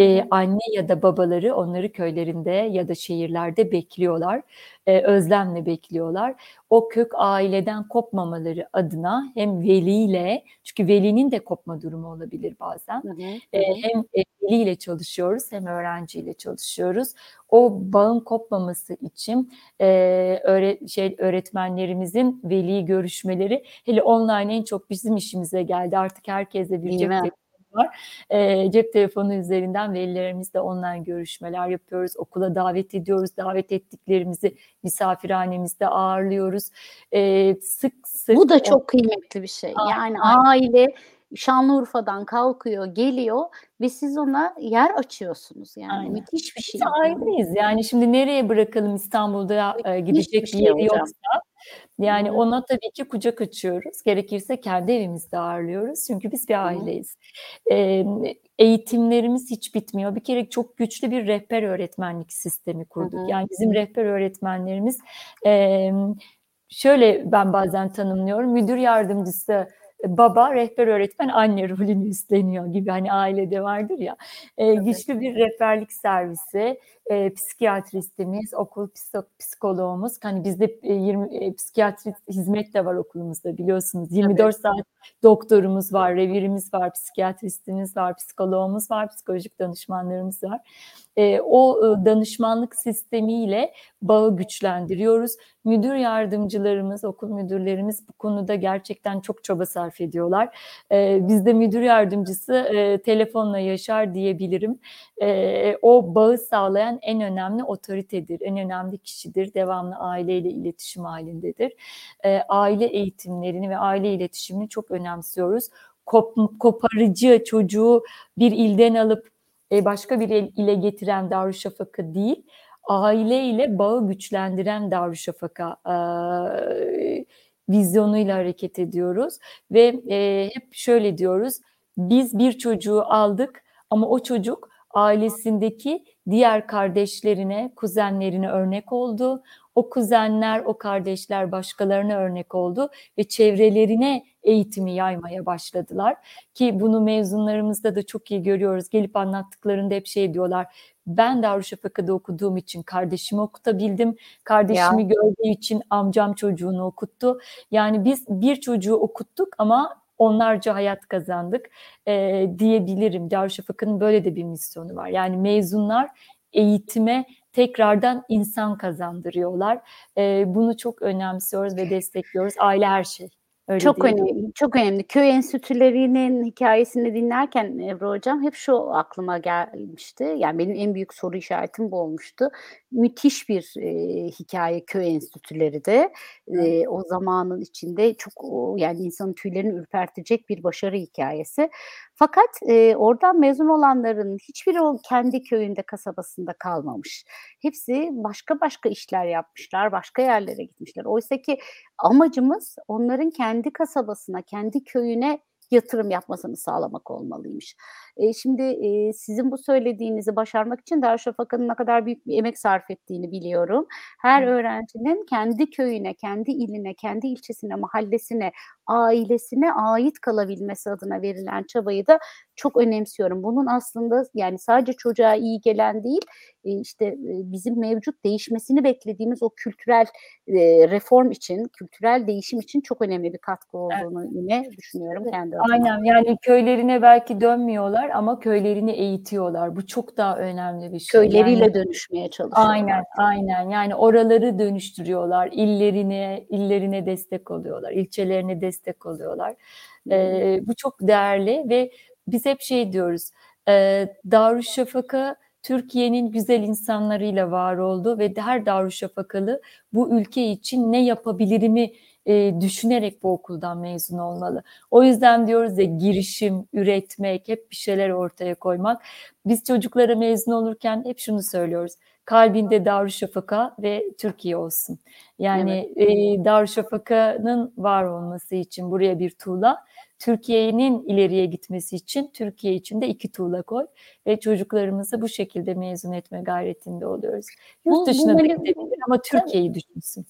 Ee, anne ya da babaları onları köylerinde ya da şehirlerde bekliyorlar, Ee, özlemle bekliyorlar. O kök aileden kopmamaları adına hem veliyle, çünkü velinin de kopma durumu olabilir bazen, Hı hı, hı hı. hem veliyle çalışıyoruz hem öğrenciyle çalışıyoruz. O bağın kopmaması için e, öğre- şey öğretmenlerimizin veli görüşmeleri hele online en çok bizim işimize geldi. Artık herkeste bir Değil cep mi? Var. E, cep telefonu üzerinden velilerimizle online görüşmeler yapıyoruz. Okula davet ediyoruz. Davet ettiklerimizi misafirhanemizde ağırlıyoruz. E, sık sık Bu da çok kıymetli bir şey. Yani aile Şanlıurfa'dan kalkıyor, geliyor ve siz ona yer açıyorsunuz. Yani Aynen. müthiş bir şey. Biz aileyiz. Yani şimdi nereye bırakalım İstanbul'da e, gidecek bir şey yeri hocam. yoksa yani ona tabii ki kucak açıyoruz. Gerekirse kendi evimizde ağırlıyoruz. Çünkü biz bir aileyiz. Eğitimlerimiz hiç bitmiyor. Bir kere çok güçlü bir rehber öğretmenlik sistemi kurduk. Yani bizim rehber öğretmenlerimiz e, şöyle ben bazen tanımlıyorum. Müdür yardımcısı e, baba, rehber öğretmen anne rolünü üstleniyor gibi hani ailede vardır ya. E, güçlü bir rehberlik servisi, e, psikiyatristimiz, okul psiko- psikoloğumuz. Hani bizde e, 20 e, psikiyatri hizmet de var okulumuzda biliyorsunuz. 24 saat doktorumuz var, revirimiz var, psikiyatristimiz var, psikoloğumuz var, psikolojik danışmanlarımız var. E, o e, danışmanlık sistemiyle bağı güçlendiriyoruz. Müdür yardımcılarımız, okul müdürlerimiz bu konuda gerçekten çok çaba sarf ediyorlar. E, bizde müdür yardımcısı e, telefonla yaşar diyebilirim. E, o bağı sağlayan en önemli otoritedir, en önemli kişidir. Devamlı aileyle iletişim halindedir. E, aile eğitimlerini ve aile iletişimini çok önemsiyoruz. Kop, koparıcı çocuğu bir ilden alıp e, başka bir il- ile getiren Darüşşafaka değil, aileyle bağı güçlendiren Darüşşafaka e, vizyonuyla hareket ediyoruz ve e, hep şöyle diyoruz, biz bir çocuğu aldık ama o çocuk ailesindeki diğer kardeşlerine, kuzenlerine örnek oldu. O kuzenler, o kardeşler başkalarına örnek oldu ve çevrelerine eğitimi yaymaya başladılar. Ki bunu mezunlarımızda da çok iyi görüyoruz. Gelip anlattıklarında hep şey diyorlar. Ben Darüşşafaka'da okuduğum için kardeşimi okutabildim. Kardeşimi gördüğü için amcam çocuğunu okuttu. Yani biz bir çocuğu okuttuk ama onlarca hayat kazandık e, diyebilirim. Darüşşafaka'nın böyle de bir misyonu var. Yani mezunlar eğitime tekrardan insan kazandırıyorlar. E, bunu çok önemsiyoruz ve destekliyoruz. Aile her şey. Öyle Çok diyebilirim. önemli, çok önemli. Köy enstitülerinin hikayesini dinlerken Ebru Hocam hep şu aklıma gelmişti. Yani benim en büyük soru işaretim bu olmuştu. Müthiş bir e, hikaye köy enstitüleri de e, o zamanın içinde çok o, yani insanın tüylerini ürpertecek bir başarı hikayesi. Fakat e, oradan mezun olanların hiçbiri o kendi köyünde, kasabasında kalmamış. Hepsi başka başka işler yapmışlar, başka yerlere gitmişler. Oysa ki amacımız onların kendi kasabasına, kendi köyüne yatırım yapmasını sağlamak olmalıymış. E, şimdi e, sizin bu söylediğinizi başarmak için Darüşşafaka'nın ne kadar büyük bir emek sarf ettiğini biliyorum. Her öğrencinin kendi köyüne, kendi iline, kendi ilçesine, mahallesine, ailesine ait kalabilmesi adına verilen çabayı da çok önemsiyorum. Bunun aslında yani sadece çocuğa iyi gelen değil, e, işte e, bizim mevcut değişmesini beklediğimiz o kültürel e, reform için, kültürel değişim için çok önemli bir katkı olduğunu yine düşünüyorum kendi. Aynen yani köylerine belki dönmüyorlar ama köylerini eğitiyorlar. Bu çok daha önemli bir şey. Köyleriyle Yani- dönüşmeye çalışıyorlar. Aynen, aynen. Yani oraları dönüştürüyorlar, illerine, illerine destek oluyorlar, ilçelerine destek oluyorlar. Ee, bu çok değerli ve biz hep şey diyoruz, e, Darüşşafaka Türkiye'nin güzel insanlarıyla var oldu ve her Darüşşafakalı bu ülke için ne yapabilirimi e, düşünerek bu okuldan mezun olmalı. O yüzden diyoruz ya girişim, üretmek, hep bir şeyler ortaya koymak. Biz çocuklara mezun olurken hep şunu söylüyoruz. Kalbinde Darüşşafaka ve Türkiye olsun. Yani e, Darüşşafaka'nın var olması için buraya bir tuğla, Türkiye'nin ileriye gitmesi için Türkiye için de iki tuğla koy ve çocuklarımızı bu şekilde mezun etme gayretinde oluyoruz. Yurt Bu- bu dışına da gidebilir ama Türkiye'yi düşünsün.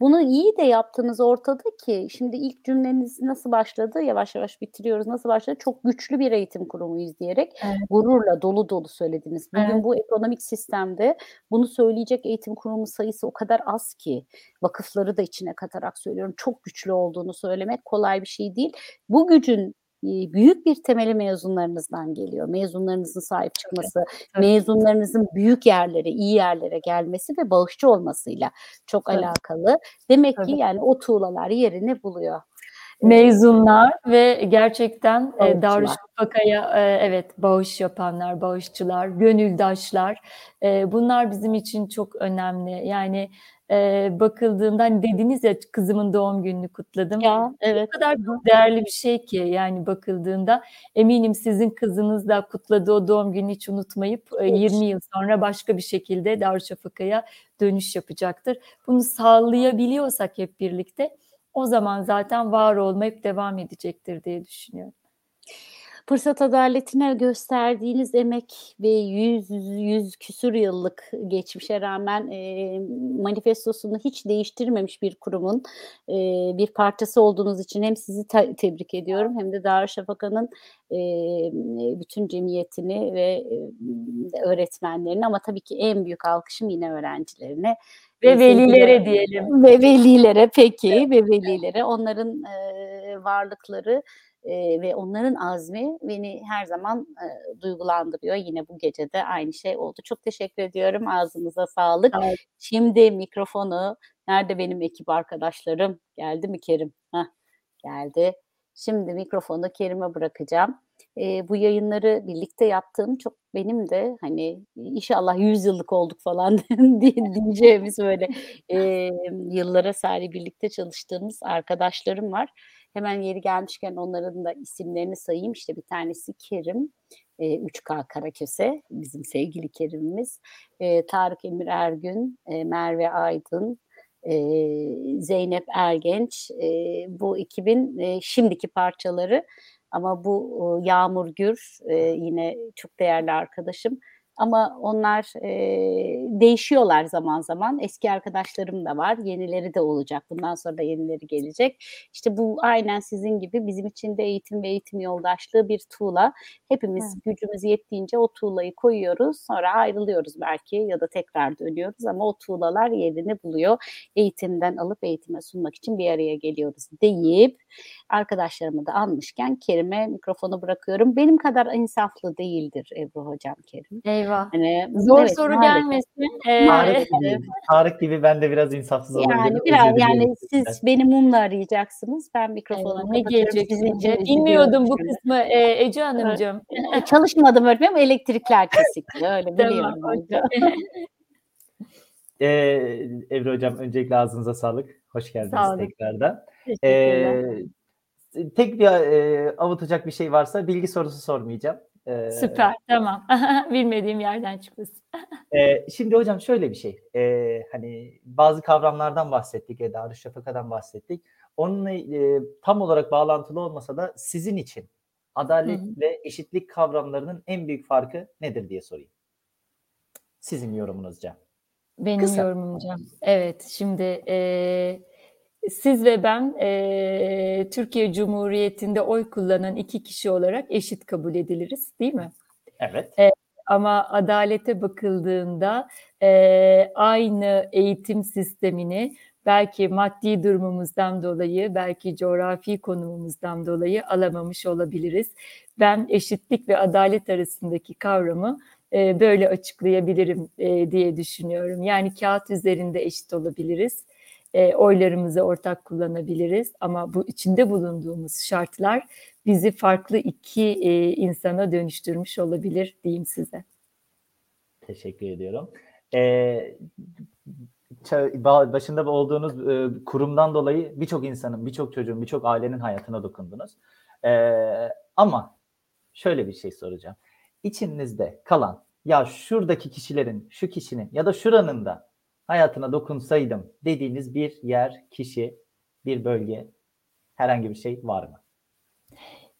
Bunu iyi de yaptınız ortada ki şimdi ilk cümleniz nasıl başladı? Yavaş yavaş bitiriyoruz. Nasıl başladı? Çok güçlü bir eğitim kurumuyuz diyerek Evet. gururla dolu dolu söylediniz. Bugün Evet. bu ekonomik sistemde bunu söyleyecek eğitim kurumu sayısı o kadar az ki vakıfları da içine katarak söylüyorum. Çok güçlü olduğunu söylemek kolay bir şey değil. Bu gücün büyük bir temeli mezunlarınızdan geliyor. Mezunlarınızın sahip çıkması, tabii. mezunlarınızın büyük yerlere, iyi yerlere gelmesi ve bağışçı olmasıyla çok alakalı. Demek ki yani o tuğlalar yerini buluyor. Mezunlar ve gerçekten e. Darüşşafaka'ya e, evet bağış yapanlar, bağışçılar, gönüldaşlar e, bunlar bizim için çok önemli. Yani e, bakıldığında hani dediniz ya kızımın doğum gününü kutladım. Ya evet. O kadar değerli bir şey ki yani bakıldığında eminim sizin kızınız da kutladığı o doğum gününü hiç unutmayıp e, Hiç. 20 yıl sonra başka bir şekilde Darüşşafaka'ya dönüş yapacaktır. Bunu sağlayabiliyorsak hep birlikte o zaman zaten var olmayıp devam edecektir diye düşünüyorum. Fırsat adaletine gösterdiğiniz emek ve yüz, yüz küsur yıllık geçmişe rağmen e, manifestosunu hiç değiştirmemiş bir kurumun e, bir parçası olduğunuz için hem sizi te- tebrik ediyorum hem de Darüşşafaka'nın e, bütün cemiyetini ve e, öğretmenlerini ama tabii ki en büyük alkışım yine öğrencilerine. Ve velilere diyelim. Ve velilere peki ve velilere onların e, varlıkları e, ve onların azmi beni her zaman e, duygulandırıyor. Yine bu gece de aynı şey oldu. Çok teşekkür ediyorum. Ağzınıza sağlık. Sağ olun. Şimdi mikrofonu nerede benim ekip arkadaşlarım? Geldi mi Kerim? Hah, geldi. Şimdi mikrofonu Kerim'e bırakacağım. E, bu yayınları birlikte yaptığım çok benim de hani inşallah 100 yıllık olduk falan diye- diyeceğimiz böyle e, yıllara sari birlikte çalıştığımız arkadaşlarım var. Hemen yeri gelmişken onların da isimlerini sayayım. İşte bir tanesi Kerim, e, 3K Karaköse, bizim sevgili Kerim'imiz. E, Tarık Emir Ergün, e, Merve Aydın, e, Zeynep Ergenç. E, bu ekibin e, şimdiki parçaları. Ama bu e, Yağmur Gür yine çok değerli arkadaşım. Ama onlar e, değişiyorlar zaman zaman. Eski arkadaşlarım da var. Yenileri de olacak. Bundan sonra da yenileri gelecek. İşte bu aynen sizin gibi bizim için de eğitim ve eğitim yoldaşlığı bir tuğla. Hepimiz gücümüz yettiğince o tuğlayı koyuyoruz. Sonra ayrılıyoruz belki ya da tekrar dönüyoruz ama o tuğlalar yerini buluyor. Eğitimden alıp eğitime sunmak için bir araya geliyoruz deyip arkadaşlarımı da anmışken Kerim'e mikrofonu bırakıyorum. Benim kadar insaflı değildir Ebru Hocam Kerim. Eyvah. Hani, Zor evet, soru maalesef. gelmesin. Ee, Tarık gibi, Tarık gibi ben de biraz insafsız olabilirim. Yani Özür biraz diliyorum yani sizden. siz beni mumla arayacaksınız. Ben mikrofonu Eyvah, ne gelecek Sizin şimdi? için Bilmiyordum bu kısmı e, Ece Hanımcığım. E, Çalışmadım öğretmenim elektrikler kesikti. Öyle biliyorum. Ee, Ebru Hocam öncelikle ağzınıza sağlık. Hoş geldiniz Sağ olun. tekrardan. Teşekkürler. Ee, tek bir e, avutacak bir şey varsa bilgi sorusu sormayacağım. Ee, Süper, tamam. Bilmediğim yerden çıkmasın. e, şimdi hocam şöyle bir şey. Ee, hani bazı kavramlardan bahsettik. E, Darüşşafaka'dan bahsettik. Onunla e, tam olarak bağlantılı olmasa da sizin için adalet Hı hı. ve eşitlik kavramlarının en büyük farkı nedir diye sorayım. Sizin yorumunuzca. Benim Kısa. yorumumca. Evet, şimdi e, siz ve ben e, Türkiye Cumhuriyeti'nde oy kullanan iki kişi olarak eşit kabul ediliriz, değil mi? Evet. Ama adalete bakıldığında e, aynı eğitim sistemini belki maddi durumumuzdan dolayı, belki coğrafi konumumuzdan dolayı alamamış olabiliriz. Ben eşitlik ve adalet arasındaki kavramı e, böyle açıklayabilirim e, diye düşünüyorum. Yani kağıt üzerinde eşit olabiliriz. E, oylarımızı ortak kullanabiliriz ama bu içinde bulunduğumuz şartlar bizi farklı iki e, insana dönüştürmüş olabilir diyeyim size. Teşekkür ediyorum. Ee, başında olduğunuz e, kurumdan dolayı birçok insanın, birçok çocuğun, birçok ailenin hayatına dokundunuz. Ee, ama şöyle bir şey soracağım. İçinizde kalan ya şuradaki kişilerin, şu kişinin ya da şuranın da hayatına dokunsaydım dediğiniz bir yer, kişi, bir bölge, herhangi bir şey var mı?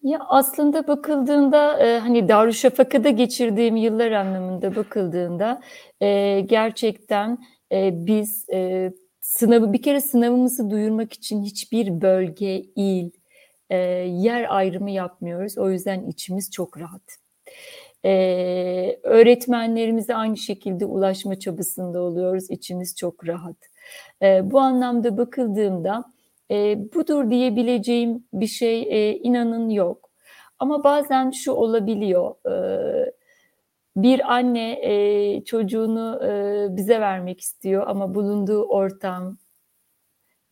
Ya aslında bakıldığında e, hani Darüşşafaka'da geçirdiğim yıllar anlamında bakıldığında e, gerçekten e, biz e, sınavı bir kere sınavımızı duyurmak için hiçbir bölge, il, e, yer ayrımı yapmıyoruz. O yüzden içimiz çok rahat. E, öğretmenlerimize aynı şekilde ulaşma çabasında oluyoruz. İçimiz çok rahat. E, bu anlamda bakıldığında e, budur diyebileceğim bir şey e, inanın yok. Ama bazen şu olabiliyor. E, bir anne e, çocuğunu e, bize vermek istiyor ama bulunduğu ortam,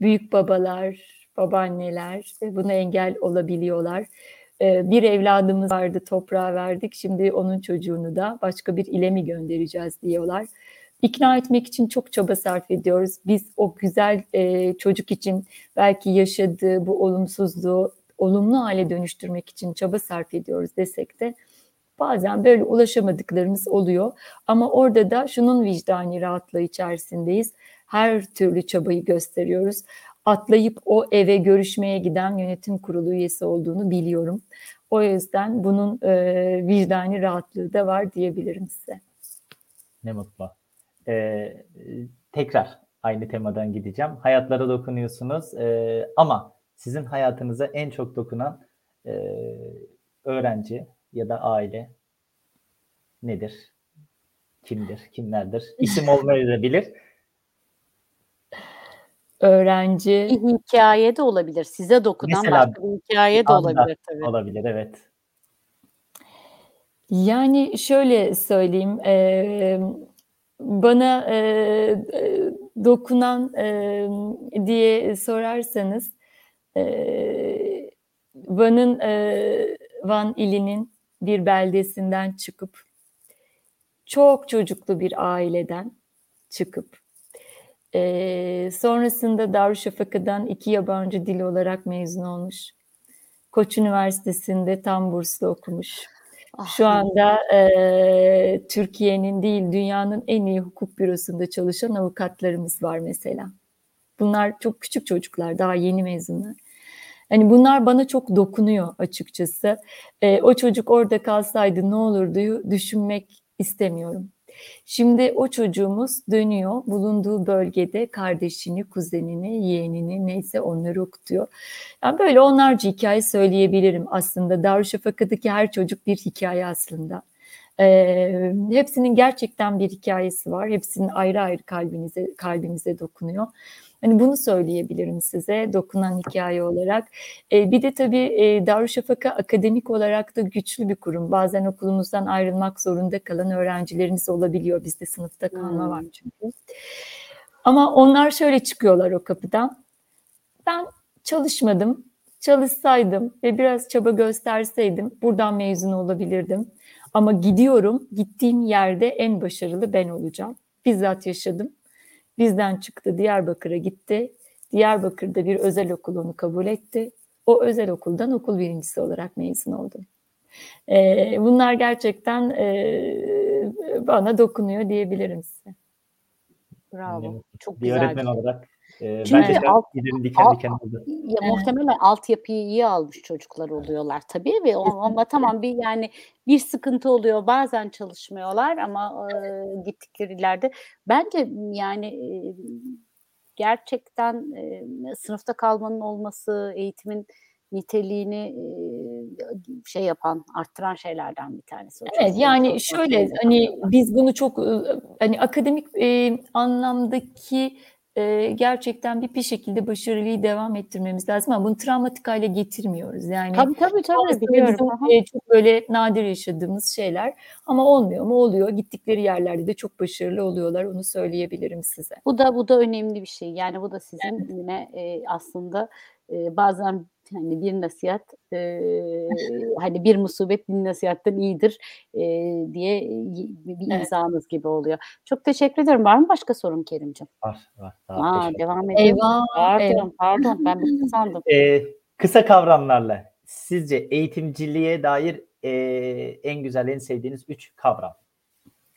büyük babalar, babaanneler e, buna engel olabiliyorlar. E, bir evladımız vardı toprağa verdik şimdi onun çocuğunu da başka bir ile mi göndereceğiz diyorlar. İkna etmek için çok çaba sarf ediyoruz. Biz o güzel e, çocuk için belki yaşadığı bu olumsuzluğu olumlu hale dönüştürmek için çaba sarf ediyoruz desek de bazen böyle ulaşamadıklarımız oluyor. Ama orada da şunun vicdani rahatlığı içerisindeyiz. Her türlü çabayı gösteriyoruz. Atlayıp o eve görüşmeye giden yönetim kurulu üyesi olduğunu biliyorum. O yüzden bunun e, vicdani rahatlığı da var diyebilirim size. Ne mutlu. Ee, tekrar aynı temadan gideceğim. Hayatlara dokunuyorsunuz ee, ama sizin hayatınıza en çok dokunan e, öğrenci ya da aile nedir? Kimdir? Kimlerdir? İsim olmayabilir. Öğrenci. Bir hikaye de olabilir. Size dokunan Mesela başka bir hikaye de olabilir tabii. Olabilir evet. Yani şöyle söyleyeyim, e, bana e, dokunan e, diye sorarsanız e, Van'ın e, Van ilinin bir beldesinden çıkıp çok çocuklu bir aileden çıkıp e, sonrasında Darüşşafaka'dan iki yabancı dil olarak mezun olmuş. Koç Üniversitesi'nde tam burslu okumuş. Şu anda e, Türkiye'nin değil dünyanın en iyi hukuk bürosunda çalışan avukatlarımız var mesela. Bunlar çok küçük çocuklar, daha yeni mezunlar. Hani bunlar bana çok dokunuyor açıkçası. E, o çocuk orada kalsaydı ne olurdu düşünmek istemiyorum. Şimdi o çocuğumuz dönüyor bulunduğu bölgede kardeşini, kuzenini, yeğenini neyse onları okutuyor. Yani böyle onlarca hikaye söyleyebilirim aslında. Darüşşafaka'daki her çocuk bir hikaye aslında. Ee, hepsinin gerçekten bir hikayesi var. Hepsinin ayrı ayrı kalbinize kalbimize dokunuyor. Hani bunu söyleyebilirim size dokunan hikaye olarak. Ee, bir de tabii e, Darüşşafaka akademik olarak da güçlü bir kurum. Bazen okulumuzdan ayrılmak zorunda kalan öğrencilerimiz olabiliyor. Bizde sınıfta kalma var çünkü. Ama onlar şöyle çıkıyorlar o kapıdan. Ben çalışmadım. Çalışsaydım ve biraz çaba gösterseydim buradan mezun olabilirdim. Ama gidiyorum, gittiğim yerde en başarılı ben olacağım. Bizzat yaşadım. Bizden çıktı, Diyarbakır'a gitti. Diyarbakır'da bir özel okul onu kabul etti. O özel okuldan okul birincisi olarak mezun oldum. Ee, bunlar gerçekten e, bana dokunuyor diyebilirim size. Bravo. Çok bir güzel. öğretmen olarak e, Çünkü bence alt- diken alt- diken oldu. Ya muhtemelen altyapıyı iyi almış çocuklar oluyorlar tabii ve o- ama tamam bir yani bir sıkıntı oluyor bazen çalışmıyorlar ama e, gittikleri ileride bence yani e, gerçekten e, sınıfta kalmanın olması eğitimin niteliğini e, şey yapan arttıran şeylerden bir tanesi. O Evet çok- yani çok- şöyle hani biz bunu çok e, hani akademik e, anlamdaki e, gerçekten bir bir şekilde başarılıyı devam ettirmemiz lazım ama bunu travmatik hale getirmiyoruz. Yani Tabii tabii tabii biliyorum. bizim çok böyle nadir yaşadığımız şeyler ama olmuyor mu? Oluyor. Gittikleri yerlerde de çok başarılı oluyorlar. Onu söyleyebilirim size. Bu da bu da önemli bir şey. Yani bu da sizin yine e, aslında e, bazen hani bir nasihat e, hani bir musibet bin nasihatten iyidir e, diye bir Evet. imzanız gibi oluyor. Çok teşekkür ederim. Var mı başka sorun Kerimciğim? Var var. Daha Aa, devam edelim. Eyvah, Pardon, eyvah. pardon. Ben bitti sandım. Ee, kısa kavramlarla sizce eğitimciliğe dair e, en güzel, en sevdiğiniz üç kavram.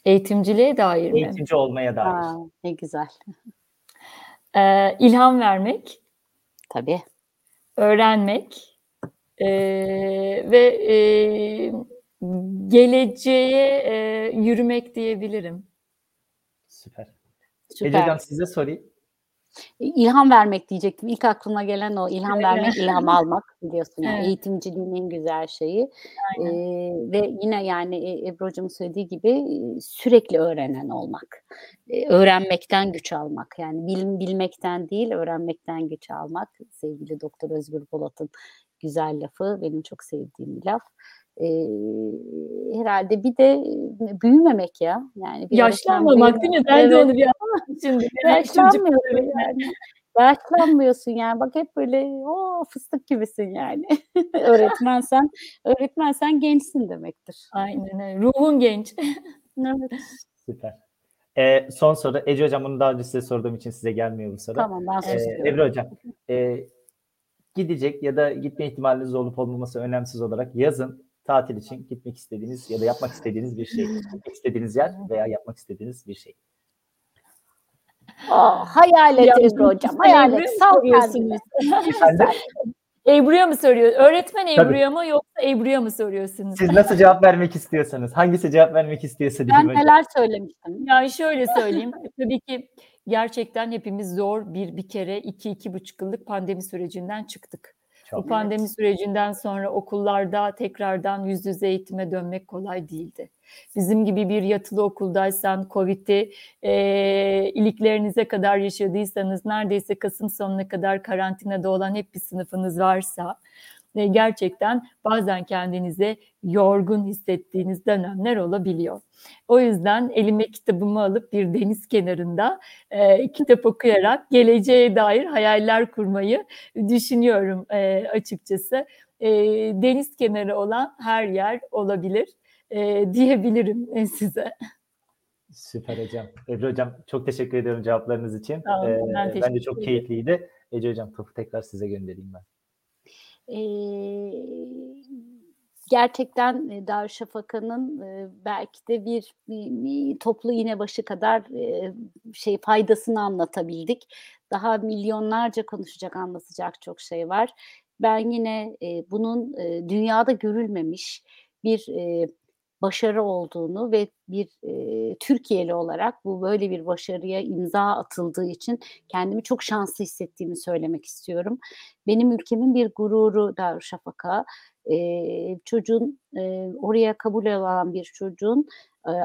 Eğitimciliğe dair mi? Eğitimci olmaya dair. Aa, ne güzel. Ee, ilham vermek, Tabii. Öğrenmek ee, ve ee, geleceğe ee, yürümek diyebilirim. Süper. Süper. Ece Hocam size sorayım. İlham vermek diyecektim. İlk aklıma gelen o. İlham vermek, ilham almak biliyorsun. Yani Evet. eğitimciliğin en güzel şeyi. Ee, ve yine yani e, Ebru Hocam'ın söylediği gibi e, sürekli öğrenen olmak. Ee, öğrenmekten güç almak. Yani bil, bilmekten değil, öğrenmekten güç almak. Sevgili Doktor Özgür Polat'ın güzel lafı. Benim çok sevdiğim bir laf. Ee, herhalde bir de e, büyümemek ya. Yani bir Yaşlanmamak değil mi? Ben de Evet. onu bir anladım şimdi. Yaşlanmıyorsun yani. Yaşlanmıyorsun yani. Bak hep böyle o fıstık gibisin yani. öğretmensen, öğretmensen gençsin demektir. Aynen öyle. Ruhun genç. Evet. Süper. Ee, son soru. Ece Hocam bunu daha önce size sorduğum için size gelmiyor bu soru. Tamam ben Ee. Ebru Hocam, e, gidecek ya da gitme ihtimaliniz olup olmaması önemsiz olarak yazın tatil için gitmek istediğiniz ya da yapmak istediğiniz bir şey. İstediğiniz yer veya yapmak istediğiniz bir şey. Oh, hayal Ebru hocam. Hayal et. Sal kendini. Efendim? Ebru'ya mı soruyor? Öğretmen. Ebru'ya mı yoksa Ebru'ya mı soruyorsunuz? Siz nasıl cevap vermek istiyorsanız, hangisi cevap vermek istiyorsa Ben hocam. neler söylemiştim. Yani şöyle söyleyeyim. Tabii ki gerçekten hepimiz zor bir bir kere iki iki buçuk yıllık pandemi sürecinden çıktık. Çok. Bu pandemi sürecinden sonra okullarda tekrardan yüz yüze eğitime dönmek kolay değildi. Bizim gibi bir yatılı okuldaysan, Covid'i e, iliklerinize kadar yaşadıysanız, neredeyse Kasım sonuna kadar karantinada olan hep bir sınıfınız varsa, e, gerçekten bazen kendinize yorgun hissettiğiniz dönemler olabiliyor. O yüzden elime kitabımı alıp bir deniz kenarında e, kitap okuyarak geleceğe dair hayaller kurmayı düşünüyorum e, açıkçası. E, deniz kenarı olan her yer olabilir e, diyebilirim e, size. Süper hocam. Ebru hocam çok teşekkür ediyorum cevaplarınız için. Olun, Ee, ben bence teşekkür çok keyifliydi. Ece hocam topu tekrar size göndereyim ben. Ee, gerçekten e, Darüşşafaka'nın e, belki de bir, bir, bir toplu iğne başı kadar e, şey faydasını anlatabildik. Daha milyonlarca konuşacak, anlatacak çok şey var. Ben yine e, bunun e, dünyada görülmemiş bir e, başarı olduğunu ve bir e, Türkiye'li olarak bu böyle bir başarıya imza atıldığı için kendimi çok şanslı hissettiğimi söylemek istiyorum. Benim ülkemin bir gururu Darüşşafaka. E, çocuğun e, oraya kabul olan bir çocuğun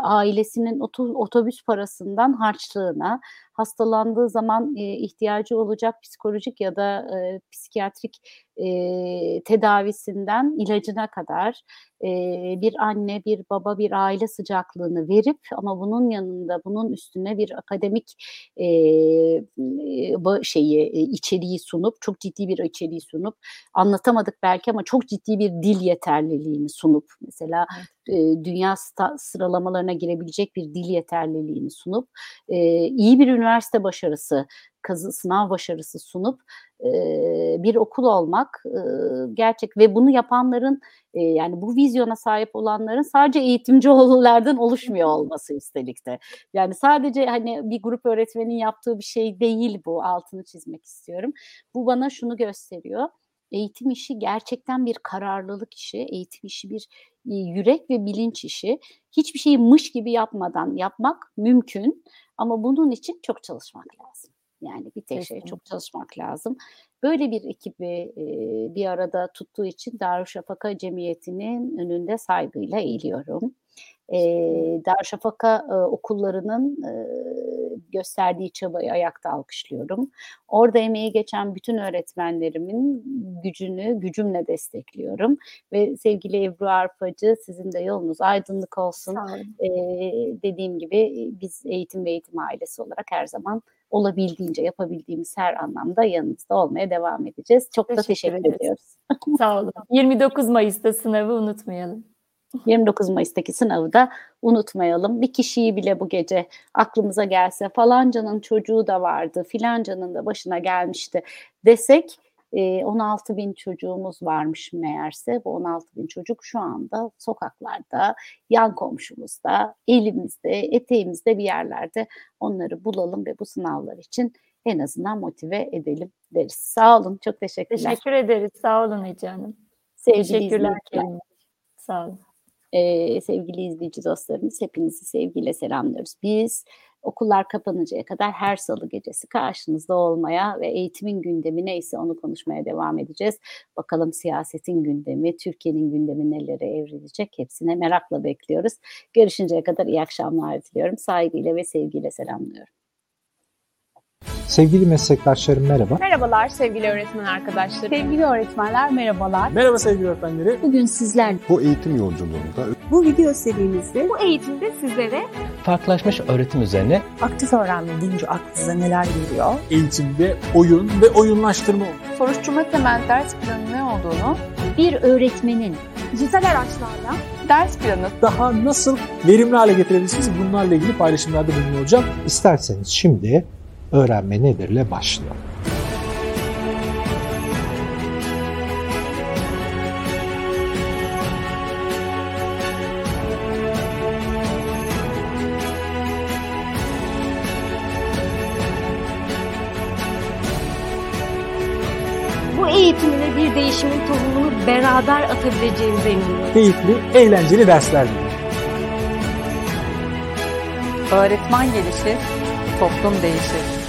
ailesinin oto- otobüs parasından harçlığına, hastalandığı zaman e, ihtiyacı olacak psikolojik ya da e, psikiyatrik e, tedavisinden ilacına kadar e, bir anne, bir baba, bir aile sıcaklığını verip ama bunun yanında bunun üstüne bir akademik e, şeyi e, içeriği sunup çok ciddi bir içeriği sunup anlatamadık belki ama çok ciddi bir dil yeterliliğini sunup mesela e, dünya sta- sıralamalarına girebilecek bir dil yeterliliğini sunup e, iyi bir üniversite başarısı kazı sınav başarısı sunup e, bir okul olmak e, gerçek ve bunu yapanların e, yani bu vizyona sahip olanların sadece eğitimci oğullardan oluşmuyor olması üstelik de. Yani sadece hani bir grup öğretmenin yaptığı bir şey değil bu altını çizmek istiyorum. Bu bana şunu gösteriyor. Eğitim işi gerçekten bir kararlılık işi, eğitim işi bir yürek ve bilinç işi. Hiçbir şeyi mış gibi yapmadan yapmak mümkün ama bunun için çok çalışmak lazım. Yani bir tek şey çok çalışmak lazım. Böyle bir ekibi e, bir arada tuttuğu için Darüşşafaka Cemiyeti'nin önünde saygıyla eğiliyorum. E, Darüşşafaka e, okullarının e, gösterdiği çabayı ayakta alkışlıyorum. Orada emeği geçen bütün öğretmenlerimin gücünü gücümle destekliyorum. Ve sevgili Ebru Arpacı sizin de yolunuz aydınlık olsun. E, dediğim gibi biz eğitim ve eğitim ailesi olarak her zaman olabildiğince yapabildiğimiz her anlamda yanınızda olmaya devam edeceğiz. Çok da Teşekkür teşekkür ederiz. ediyoruz. Sağ olun. 29 Mayıs'ta sınavı unutmayalım. 29 Mayıs'taki sınavı da unutmayalım. Bir kişiyi bile bu gece aklımıza gelse falancanın çocuğu da vardı, filancanın da başına gelmişti desek e, 16 bin çocuğumuz varmış meğerse. Bu 16 bin çocuk şu anda sokaklarda, yan komşumuzda, elimizde, eteğimizde bir yerlerde onları bulalım ve bu sınavlar için en azından motive edelim deriz. Sağ olun, çok teşekkürler. Teşekkür ederiz. Sağ olun Ece Hanım. Sevgili Teşekkürler. Sağ olun. Ee, sevgili izleyici dostlarımız hepinizi sevgiyle selamlıyoruz. Biz okullar kapanıncaya kadar her salı gecesi karşınızda olmaya ve eğitimin gündemi neyse onu konuşmaya devam edeceğiz. Bakalım siyasetin gündemi, Türkiye'nin gündemi nelere evrilecek hepsine merakla bekliyoruz. Görüşünceye kadar iyi akşamlar diliyorum. Saygıyla ve sevgiyle selamlıyorum. Sevgili meslektaşlarım merhaba. Merhabalar sevgili öğretmen arkadaşlarım. Sevgili öğretmenler merhabalar. Merhaba sevgili öğretmenleri. Bugün sizler Bu eğitim yolculuğunda bu video serimizde Bu eğitimde sizlere farklılaşmış öğretim üzerine Aktif öğrenme deyince aklınıza neler geliyor? Eğitimde oyun ve oyunlaştırma. Soruşturma temel ders planı ne olduğunu, bir öğretmenin dijital araçlarla ders planı Daha nasıl verimli hale getirebilirsiniz bunlarla ilgili paylaşımlarda bulunuyor olacağım. İsterseniz şimdi öğrenme nedirle bu eğitimine bir değişimin tohumunu beraber atabileceğimize inanıyorum. Keyifli, eğlenceli dersler diliyorum. öğretmen gelişir, toplum değişir.